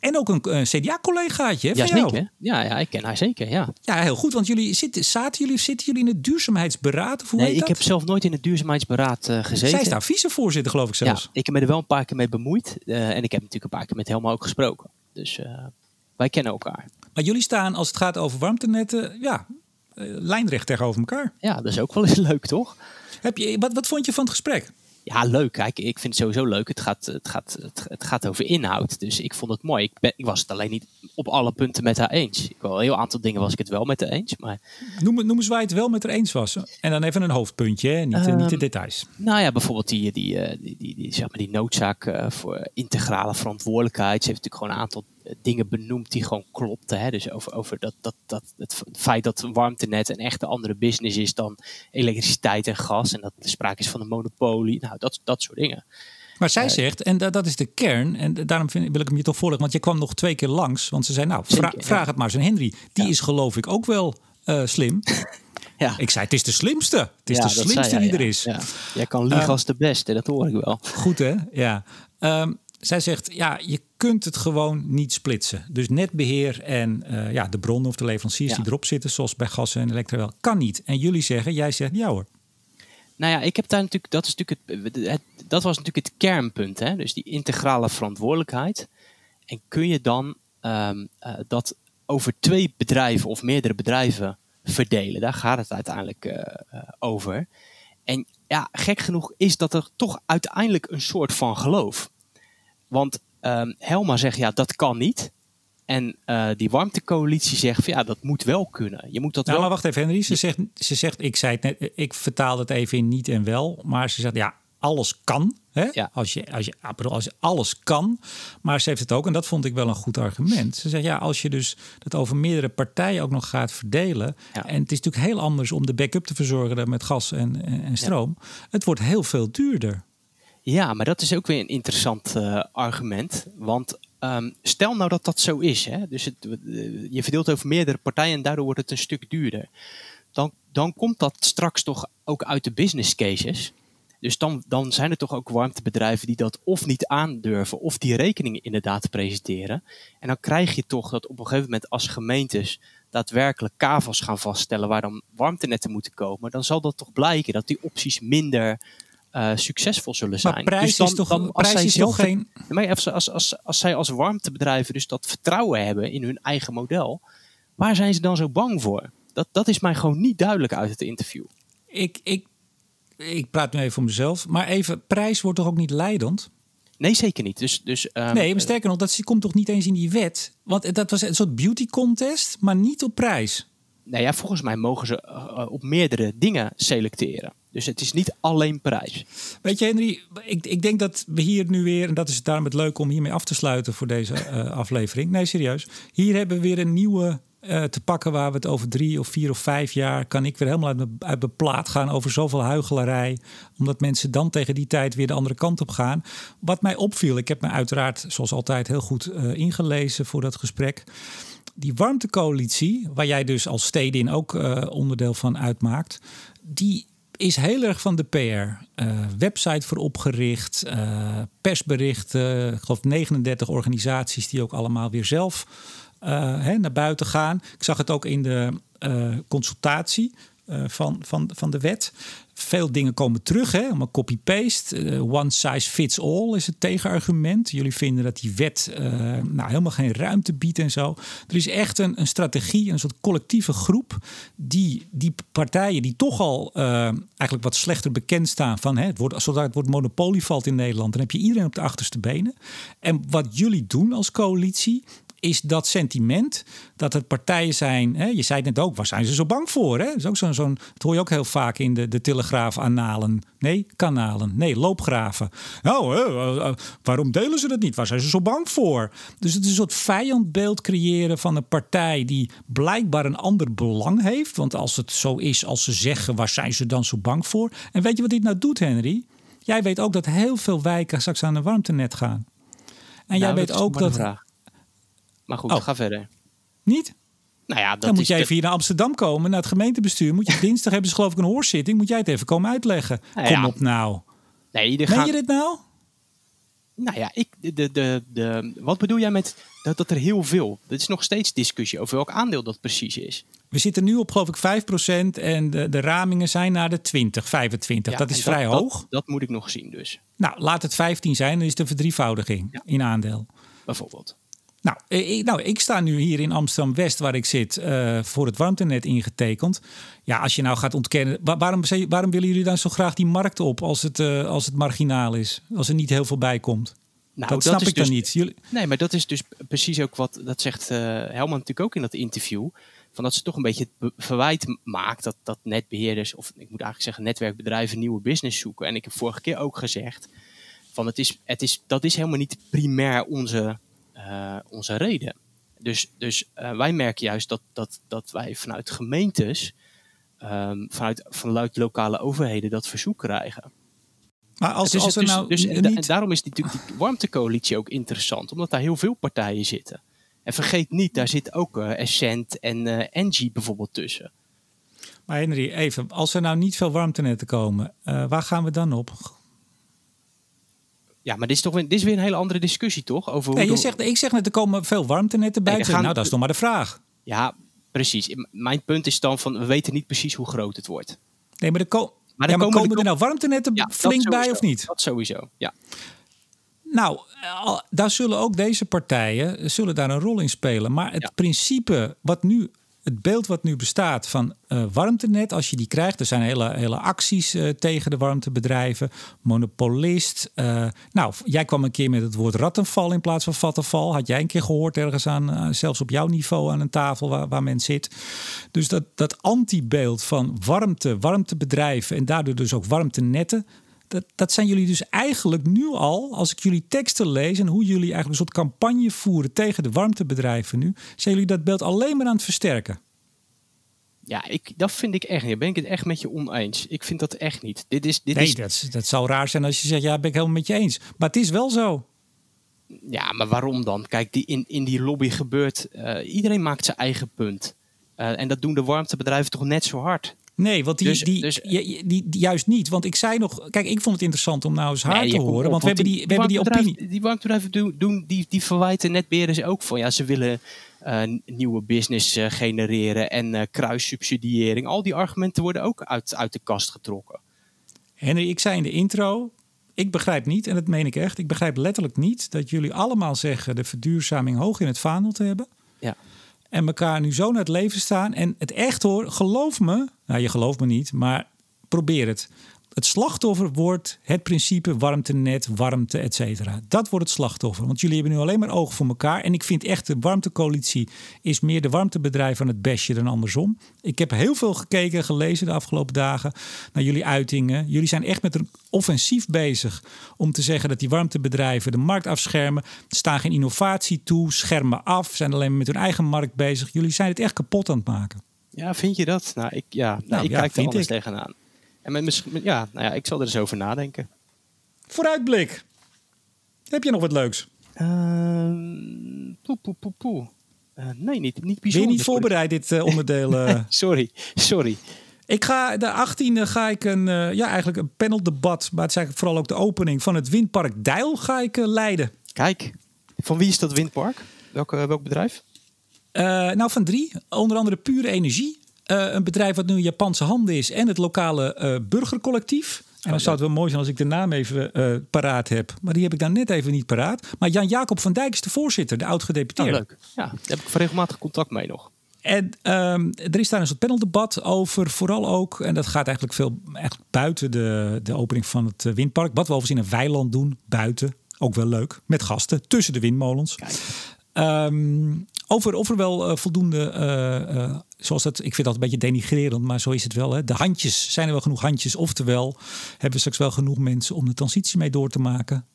En ook een, een CDA-collegaatje ja, zeker. Ja, ja, ik ken haar zeker, ja. Ja, heel goed. Want jullie zitten, zaten jullie, zitten jullie in het duurzaamheidsberaad? Of hoe nee, ik heb zelf nooit in het duurzaamheidsberaad uh, gezeten. Zij is daar vicevoorzitter, geloof ik zelfs. Ja, ik heb me er wel een paar keer mee bemoeid. Uh, en ik heb natuurlijk een paar keer met Helma ook gesproken. Dus uh, wij kennen elkaar. Maar jullie staan, als het gaat over warmtenetten, ja, lijnrecht tegenover elkaar. Ja, dat is ook wel eens leuk, toch? Heb je, wat, wat vond je van het gesprek? Ja, leuk. Kijk, ik vind het sowieso leuk. Het gaat, het gaat, het, gaat over inhoud. Dus ik vond het mooi. Ik, ben, ik was het alleen niet op alle punten met haar eens. Ik wel een heel aantal dingen was ik het wel met haar eens. Maar... Noem, noem eens waar je het wel met haar eens was. En dan even een hoofdpuntje, hè? Niet, um, niet de details. Nou ja, bijvoorbeeld die, die, eh, die, die, die, zeg maar die noodzaak uh, voor integrale verantwoordelijkheid. Ze heeft natuurlijk gewoon een aantal dingen benoemd die gewoon klopten. Hè? Dus over, over dat, dat, dat, het feit dat warmtenet een echte andere business is dan elektriciteit en gas. En dat er sprake is van een monopolie. Nou, dat, dat soort dingen. Maar zij zegt, en dat is de kern, en daarom vind, wil ik hem je toch voorleggen, want je kwam nog twee keer langs, want ze zei, nou, vraag het maar eens aan Henry. Die is geloof ik ook wel slim. Ja. Ik zei, het is de slimste. Het is de slimste die er is. Ja. Jij kan liegen als de beste, dat hoor ik wel. Goed hè, ja. Um, zij zegt, ja, je kunt het gewoon niet splitsen. Dus netbeheer en uh, ja, de bronnen of de leveranciers die erop zitten, zoals bij gas en elektra wel, kan niet. En jullie zeggen, jij zegt, ja hoor. Nou ja, ik heb daar natuurlijk, dat, is natuurlijk het, dat was natuurlijk het kernpunt, hè? dus die integrale verantwoordelijkheid. En kun je dan um, uh, dat over twee bedrijven of meerdere bedrijven verdelen? Daar gaat het uiteindelijk uh, over. En ja, gek genoeg is dat er toch uiteindelijk een soort van geloof. Want um, Helma zegt ja, dat kan niet. En uh, die warmtecoalitie zegt van, ja, dat moet wel kunnen. Je moet dat nou, wel... maar wacht even, Henry. Ze zegt, ze zegt, ik zei het net, ik vertaal het even in niet en wel. Maar ze zegt, ja, alles kan. Hè? Ja. Als, je, als, je, als je alles kan. Maar ze heeft het ook, en dat vond ik wel een goed argument. Ze zegt, ja, als je dus dat over meerdere partijen ook nog gaat verdelen. Ja. En het is natuurlijk heel anders om de backup te verzorgen met gas en, en stroom. Het wordt heel veel duurder. Ja, maar dat is ook weer een interessant uh, argument. Want um, stel nou dat dat zo is. Hè? Dus het, je verdeelt over meerdere partijen en daardoor wordt het een stuk duurder. Dan, dan komt dat straks toch ook uit de business cases. Dus dan, dan zijn er toch ook warmtebedrijven die dat of niet aandurven of die rekeningen inderdaad presenteren. En dan krijg je toch dat op een gegeven moment als gemeentes daadwerkelijk kavels gaan vaststellen waar dan warmtenetten moeten komen. Dan zal dat toch blijken dat die opties minder uh, succesvol zullen zijn. Maar prijs dus dan, is toch, dan, als prijs is toch geen... Maar als, als, als, als zij als warmtebedrijven dus dat vertrouwen hebben in hun eigen model, waar zijn ze dan zo bang voor? Dat, dat is mij gewoon niet duidelijk uit het interview. Ik, ik, ik praat nu even voor mezelf, maar even, prijs wordt toch ook niet leidend? Nee, zeker niet. Dus, dus, um, nee, maar sterker nog, dat komt toch niet eens in die wet? Want dat was een soort beauty contest, maar niet op prijs. Nou ja, volgens mij mogen ze uh, op meerdere dingen selecteren. Dus het is niet alleen prijs. Weet je, Henry, ik, ik denk dat we hier nu weer, en dat is daarom het leuk om hiermee af te sluiten voor deze uh, aflevering. Nee, serieus. Hier hebben we weer een nieuwe te pakken waar we het over drie of vier of vijf jaar kan ik weer helemaal uit mijn, plaat gaan over zoveel huigelarij. Omdat mensen dan tegen die tijd weer de andere kant op gaan. Wat mij opviel, ik heb me uiteraard zoals altijd heel goed ingelezen voor dat gesprek. Die warmtecoalitie, waar jij dus als stedin ook uh, onderdeel van uitmaakt, die is heel erg van de PR. Uh, website voor opgericht, uh, persberichten. Ik geloof 39 organisaties die ook allemaal weer zelf hè, naar buiten gaan. Ik zag het ook in de consultatie van, van, van de wet. Veel dingen komen terug, hè, maar copy-paste. Uh, one size fits all is het tegenargument. Jullie vinden dat die wet uh, nou, helemaal geen ruimte biedt en zo. Er is echt een, een strategie, een soort collectieve groep... die die partijen die toch al eigenlijk wat slechter bekend staan... van hè, het zodra het woord monopolie valt in Nederland... dan heb je iedereen op de achterste benen. En wat jullie doen als coalitie is dat sentiment dat het partijen zijn. Hè, je zei het net ook, waar zijn ze zo bang voor? Hè? Dat, is ook zo'n, zo'n, dat hoor je ook heel vaak in de, de telegraaf-analen. Nee, kanalen. Nee, loopgraven. Nou, hè, waarom delen ze dat niet? Waar zijn ze zo bang voor? Dus het is een soort vijandbeeld creëren van een partij die blijkbaar een ander belang heeft. Want als het zo is als ze zeggen, waar zijn ze dan zo bang voor? En weet je wat dit nou doet, Henry? Jij weet ook dat heel veel wijken straks aan een warmtenet gaan. En jij nou, weet ook dat. Maar goed, oh. ga verder. Niet? Nou ja, dat dan moet jij even hier naar Amsterdam komen, naar het gemeentebestuur. Moet je dinsdag hebben ze geloof ik een hoorzitting. Moet jij het even komen uitleggen. Nou ja. Kom op nou. Nee, Meen gaan... je dit nou? Nou ja, ik, de, de, de, wat bedoel jij met dat, dat er heel veel... Er is nog steeds discussie over welk aandeel dat precies is. We zitten nu op geloof ik 5% en de, de ramingen zijn naar de 20, 25. dat is vrij hoog. Dat, dat, moet ik nog zien dus. Nou, laat het 15 zijn, dan is het een verdrievoudiging ja. in aandeel. Bijvoorbeeld. Nou ik, nou, ik sta nu hier in Amsterdam-West, waar ik zit, uh, voor het warmtenet ingetekend. Ja, als je nou gaat ontkennen, waarom, waarom willen jullie dan zo graag die markt op als het, uh, als het marginaal is? Als er niet heel veel bij komt? Nou, dat, dat snap ik dus, dan niet. Jullie... Nee, maar dat is dus precies ook wat, dat zegt uh, Helman natuurlijk ook in dat interview. Van dat ze toch een beetje het verwijt maakt dat, dat netbeheerders, of ik moet eigenlijk zeggen netwerkbedrijven, nieuwe business zoeken. En ik heb vorige keer ook gezegd, van het is, het is, dat is helemaal niet primair onze uh, onze reden. Dus, dus uh, wij merken juist dat, dat, dat wij vanuit gemeentes, um, vanuit, vanuit lokale overheden dat verzoek krijgen. Maar als, Dus, als er dus- nou dus, en, niet... en daarom is natuurlijk die warmtecoalitie ook interessant, omdat daar heel veel partijen zitten. En vergeet niet, daar zit ook eh Essent en eh Engie bijvoorbeeld tussen. Maar Henry, even, als er nou niet veel warmtenetten komen, eh, waar gaan we dan op? Ja, maar dit is toch weer, dit is weer een hele andere discussie, toch? Over hoe Nee, je de- zegt, ik zeg net, er komen veel warmtenetten zeg, gaan- nou, dat is nog maar de vraag. Ja, precies. Mijn punt is dan van, we weten niet precies hoe groot het wordt. Nee, maar er, ko- Maar ja, maar komen komen er nou warmtenetten Ja, flink bij of niet? Dat sowieso, ja. Nou, daar zullen ook deze partijen eh, zullen daar een rol in spelen. Maar het Ja. principe wat nu, het beeld wat nu bestaat van eh, warmtenet, als je die krijgt, er zijn hele, hele acties eh, tegen de warmtebedrijven, monopolist. eh, nou, jij kwam een keer met het woord rattenval in plaats van vattenval. Had jij een keer gehoord ergens aan, zelfs op jouw niveau aan een tafel waar, waar men zit. Dus dat, dat antibeeld van warmte, warmtebedrijven en daardoor dus ook warmtenetten. Dat, dat zijn jullie dus eigenlijk nu al, als ik jullie teksten lees en hoe jullie eigenlijk een soort campagne voeren tegen de warmtebedrijven nu, zijn jullie dat beeld alleen maar aan het versterken. Ja, ik, dat vind ik echt niet. Ben ik het echt met je oneens. Ik vind dat echt niet. Dit is, dit Nee, is, dat, dat zou raar zijn als je zegt, ja, ben ik helemaal met je eens. Maar het is wel zo. Ja, maar waarom dan? Kijk, die, in, in die lobby gebeurt... eh, iedereen maakt zijn eigen punt. Eh, en dat doen de warmtebedrijven toch net zo hard. Nee, want die, Dus- die, dus- die, die- juist niet. Want ik zei nog, kijk, ik vond het interessant om nou eens haar Nee, te horen. op, Want we hebben die, we hebben die opinie. Die warmtebedrijven doen, doen die, die verwijten netberen ze ook van. Ja, ze willen eh, nieuwe business eh, genereren en eh kruissubsidiëring. Al die argumenten worden ook uit, uit de kast getrokken. Henry, ik zei in de intro, ik begrijp niet, en dat meen ik echt, ik begrijp letterlijk niet dat jullie allemaal zeggen de verduurzaming hoog in het vaandel te hebben. Ja. En elkaar nu zo naar het leven staan. En het echt hoor, geloof me, nou je gelooft me niet, maar probeer het. Het slachtoffer wordt het principe warmtenet, warmte, et cetera. Dat wordt het slachtoffer. Want jullie hebben nu alleen maar oog voor elkaar. En ik vind echt de warmtecoalitie is meer de warmtebedrijf aan het bestje dan andersom. Ik heb heel veel gekeken en gelezen de afgelopen dagen naar jullie uitingen. Jullie zijn echt met een offensief bezig om te zeggen dat die warmtebedrijven de markt afschermen. Staan geen innovatie toe, schermen af, zijn alleen maar met hun eigen markt bezig. Jullie zijn het echt kapot aan het maken. Ja, vind je dat? Nou, ik, ja, nou, Nou, ik ja, kijk er anders ik. tegenaan. En met, ja, nou ja, ik zal er eens over nadenken. Vooruitblik. Heb je nog wat leuks? Ehm poe, poe, poe, poe. Eh, nee, niet, niet Ben je bijzonder. niet voorbereid dit eh, onderdeel? eh? Sorry, sorry. Ik ga de 18e ga ik een ja eigenlijk een paneldebat, maar het is eigenlijk vooral ook de opening van het windpark Deil ga ik leiden. Kijk, van wie is dat windpark? Welk, welk bedrijf? Nou van drie, onder andere Pure Energie, Eh, een bedrijf wat nu in Japanse handen is en het lokale eh, burgercollectief. En dan zou het wel mooi zijn als ik de naam even eh, paraat heb. Maar die heb ik dan net even niet paraat. Maar Jan-Jacob van Dijk is de voorzitter, de oud-gedeputeerde. leuk. Ja, daar heb ik regelmatig contact mee nog. En ehm, er is daar een soort paneldebat over, vooral ook, en dat gaat eigenlijk veel eigenlijk buiten de, de opening van het windpark. Wat we overigens in een weiland doen, buiten, ook wel leuk, met gasten, tussen de windmolens. Ehm, over of er wel eh, voldoende, eh, eh, zoals dat, ik vind dat een beetje denigrerend, maar zo is het wel. Hè? De handjes, zijn er wel genoeg handjes? Oftewel, hebben we straks wel genoeg mensen om de transitie mee door te maken?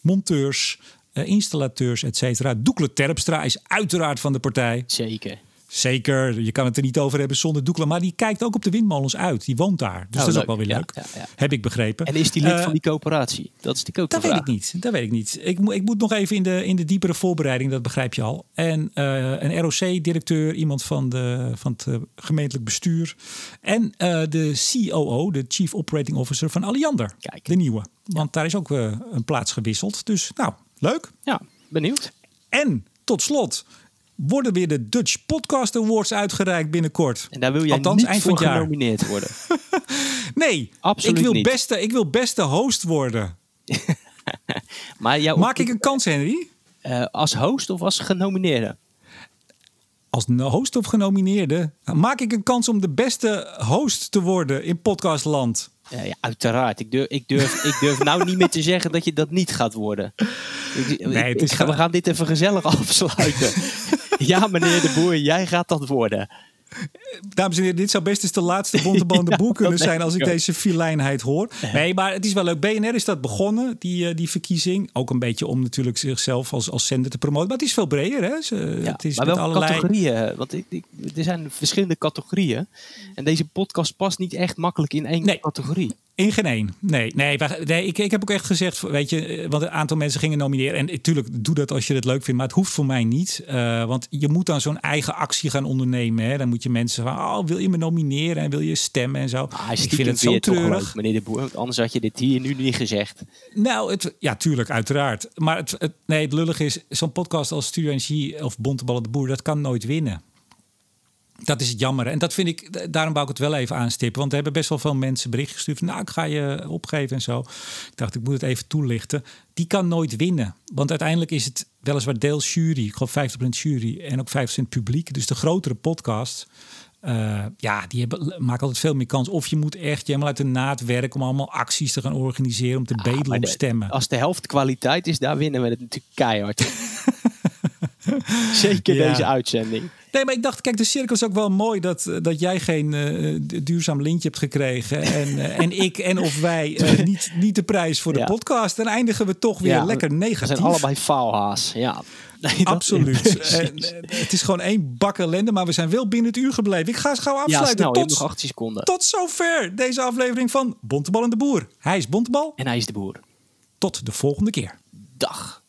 Monteurs, installateurs, et cetera. Doekle Terpstra is uiteraard van de partij. Zeker. Zeker, je kan het er niet over hebben zonder Doekle. Maar die kijkt ook op de windmolens uit. Die woont daar. Dus Oh, dat is leuk. ook wel weer Ja, leuk. ja, ja. Heb ik begrepen. En is die lid Eh, van die coöperatie? Dat is die ook dat weet ik niet. Dat weet ik niet. Ik, moet- ik moet nog even in de, in de diepere voorbereiding, dat begrijp je al. En eh, een ROC-directeur, iemand van, de, van het eh, gemeentelijk bestuur. En de COO, de Chief Operating Officer van Alliander. Kijk. De nieuwe. Want daar is ook een plaats gewisseld. Dus nou, leuk. Ja, benieuwd. En tot slot worden weer de Dutch Podcast Awards uitgereikt binnenkort. En daar wil jij Althans, niet eind voor genomineerd worden. Nee, Absoluut ik wil, niet. Beste, ik wil beste host worden. Maar jouw Maak ik een kans, Henry? eh, als host of als genomineerde? Als host of genomineerde maak ik een kans om de beste host te worden in podcastland. Ja, ja, uiteraard. Ik durf, ik, durf, ik durf nou niet meer te zeggen dat je dat niet gaat worden. Ik, Nee, ik- we ga- gaan dit even gezellig afsluiten. Ja, meneer de Boer, jij gaat dat worden. Dames en heren, dit zou best eens de laatste Bontebal de Ja, boel kunnen zijn als ik deze filijnheid hoor. Nee, maar het is wel leuk. BNR is dat begonnen, die, eh, die verkiezing. Ook een beetje om natuurlijk zichzelf als, als zender te promoten. Maar het is veel breder. Hè? Ze- Ja, het is maar met allerlei... categorieën? Want ik, ik, er zijn verschillende categorieën. En deze podcast past niet echt makkelijk in één Nee. categorie. In geen één. Nee, nee, nee ik, ik heb ook echt gezegd, weet je, eh, want een aantal mensen gingen nomineren. En natuurlijk, doe dat als je het leuk vindt, maar het hoeft voor mij niet. Uh, want je moet dan zo'n eigen actie gaan ondernemen. Hè. Dan moet je mensen van, oh, wil je me nomineren en wil je stemmen en zo. Ah, ik vind het zo treurig. Leuk, meneer de Boer, anders had je dit hier nu niet gezegd. Nou, het, ja, tuurlijk, uiteraard. Maar het, het nee, het lullig is, zo'n podcast als Studio Energie of Bonteballen de Boer, dat kan nooit winnen. Dat is het jammer. En dat vind ik, daarom wou ik het wel even aanstippen. Want er hebben best wel veel mensen bericht gestuurd. nou, ik ga je opgeven en zo. Ik dacht, ik moet het even toelichten. Die kan nooit winnen. Want uiteindelijk is het weliswaar deels jury. Ik geloof 50% jury en ook 50% publiek. Dus de grotere podcast. Uh, ja, die hebben, maken altijd veel meer kans. Of je moet echt helemaal uit de naad werken om allemaal acties te gaan organiseren. Om te ah, bedelen om stemmen. Als de helft kwaliteit is, daar winnen we het natuurlijk keihard. Zeker deze uitzending. Nee, maar ik dacht, kijk, de cirkel is ook wel mooi dat, eh, dat jij geen uh, duurzaam lintje hebt gekregen. En, uh, en ik en of wij uh, niet, niet de prijs voor de podcast. Dan eindigen we toch weer lekker negatief. We zijn allebei faalhaas, ja. Nee, Absoluut. en, het is gewoon één bak ellende, maar we zijn wel binnen het uur gebleven. Ik ga eens gauw afsluiten. Ja, snel, tot, nog 18 seconden. Tot zover deze aflevering van Bontebal en de Boer. Hij is Bontebal. En hij is de Boer. Tot de volgende keer. Dag.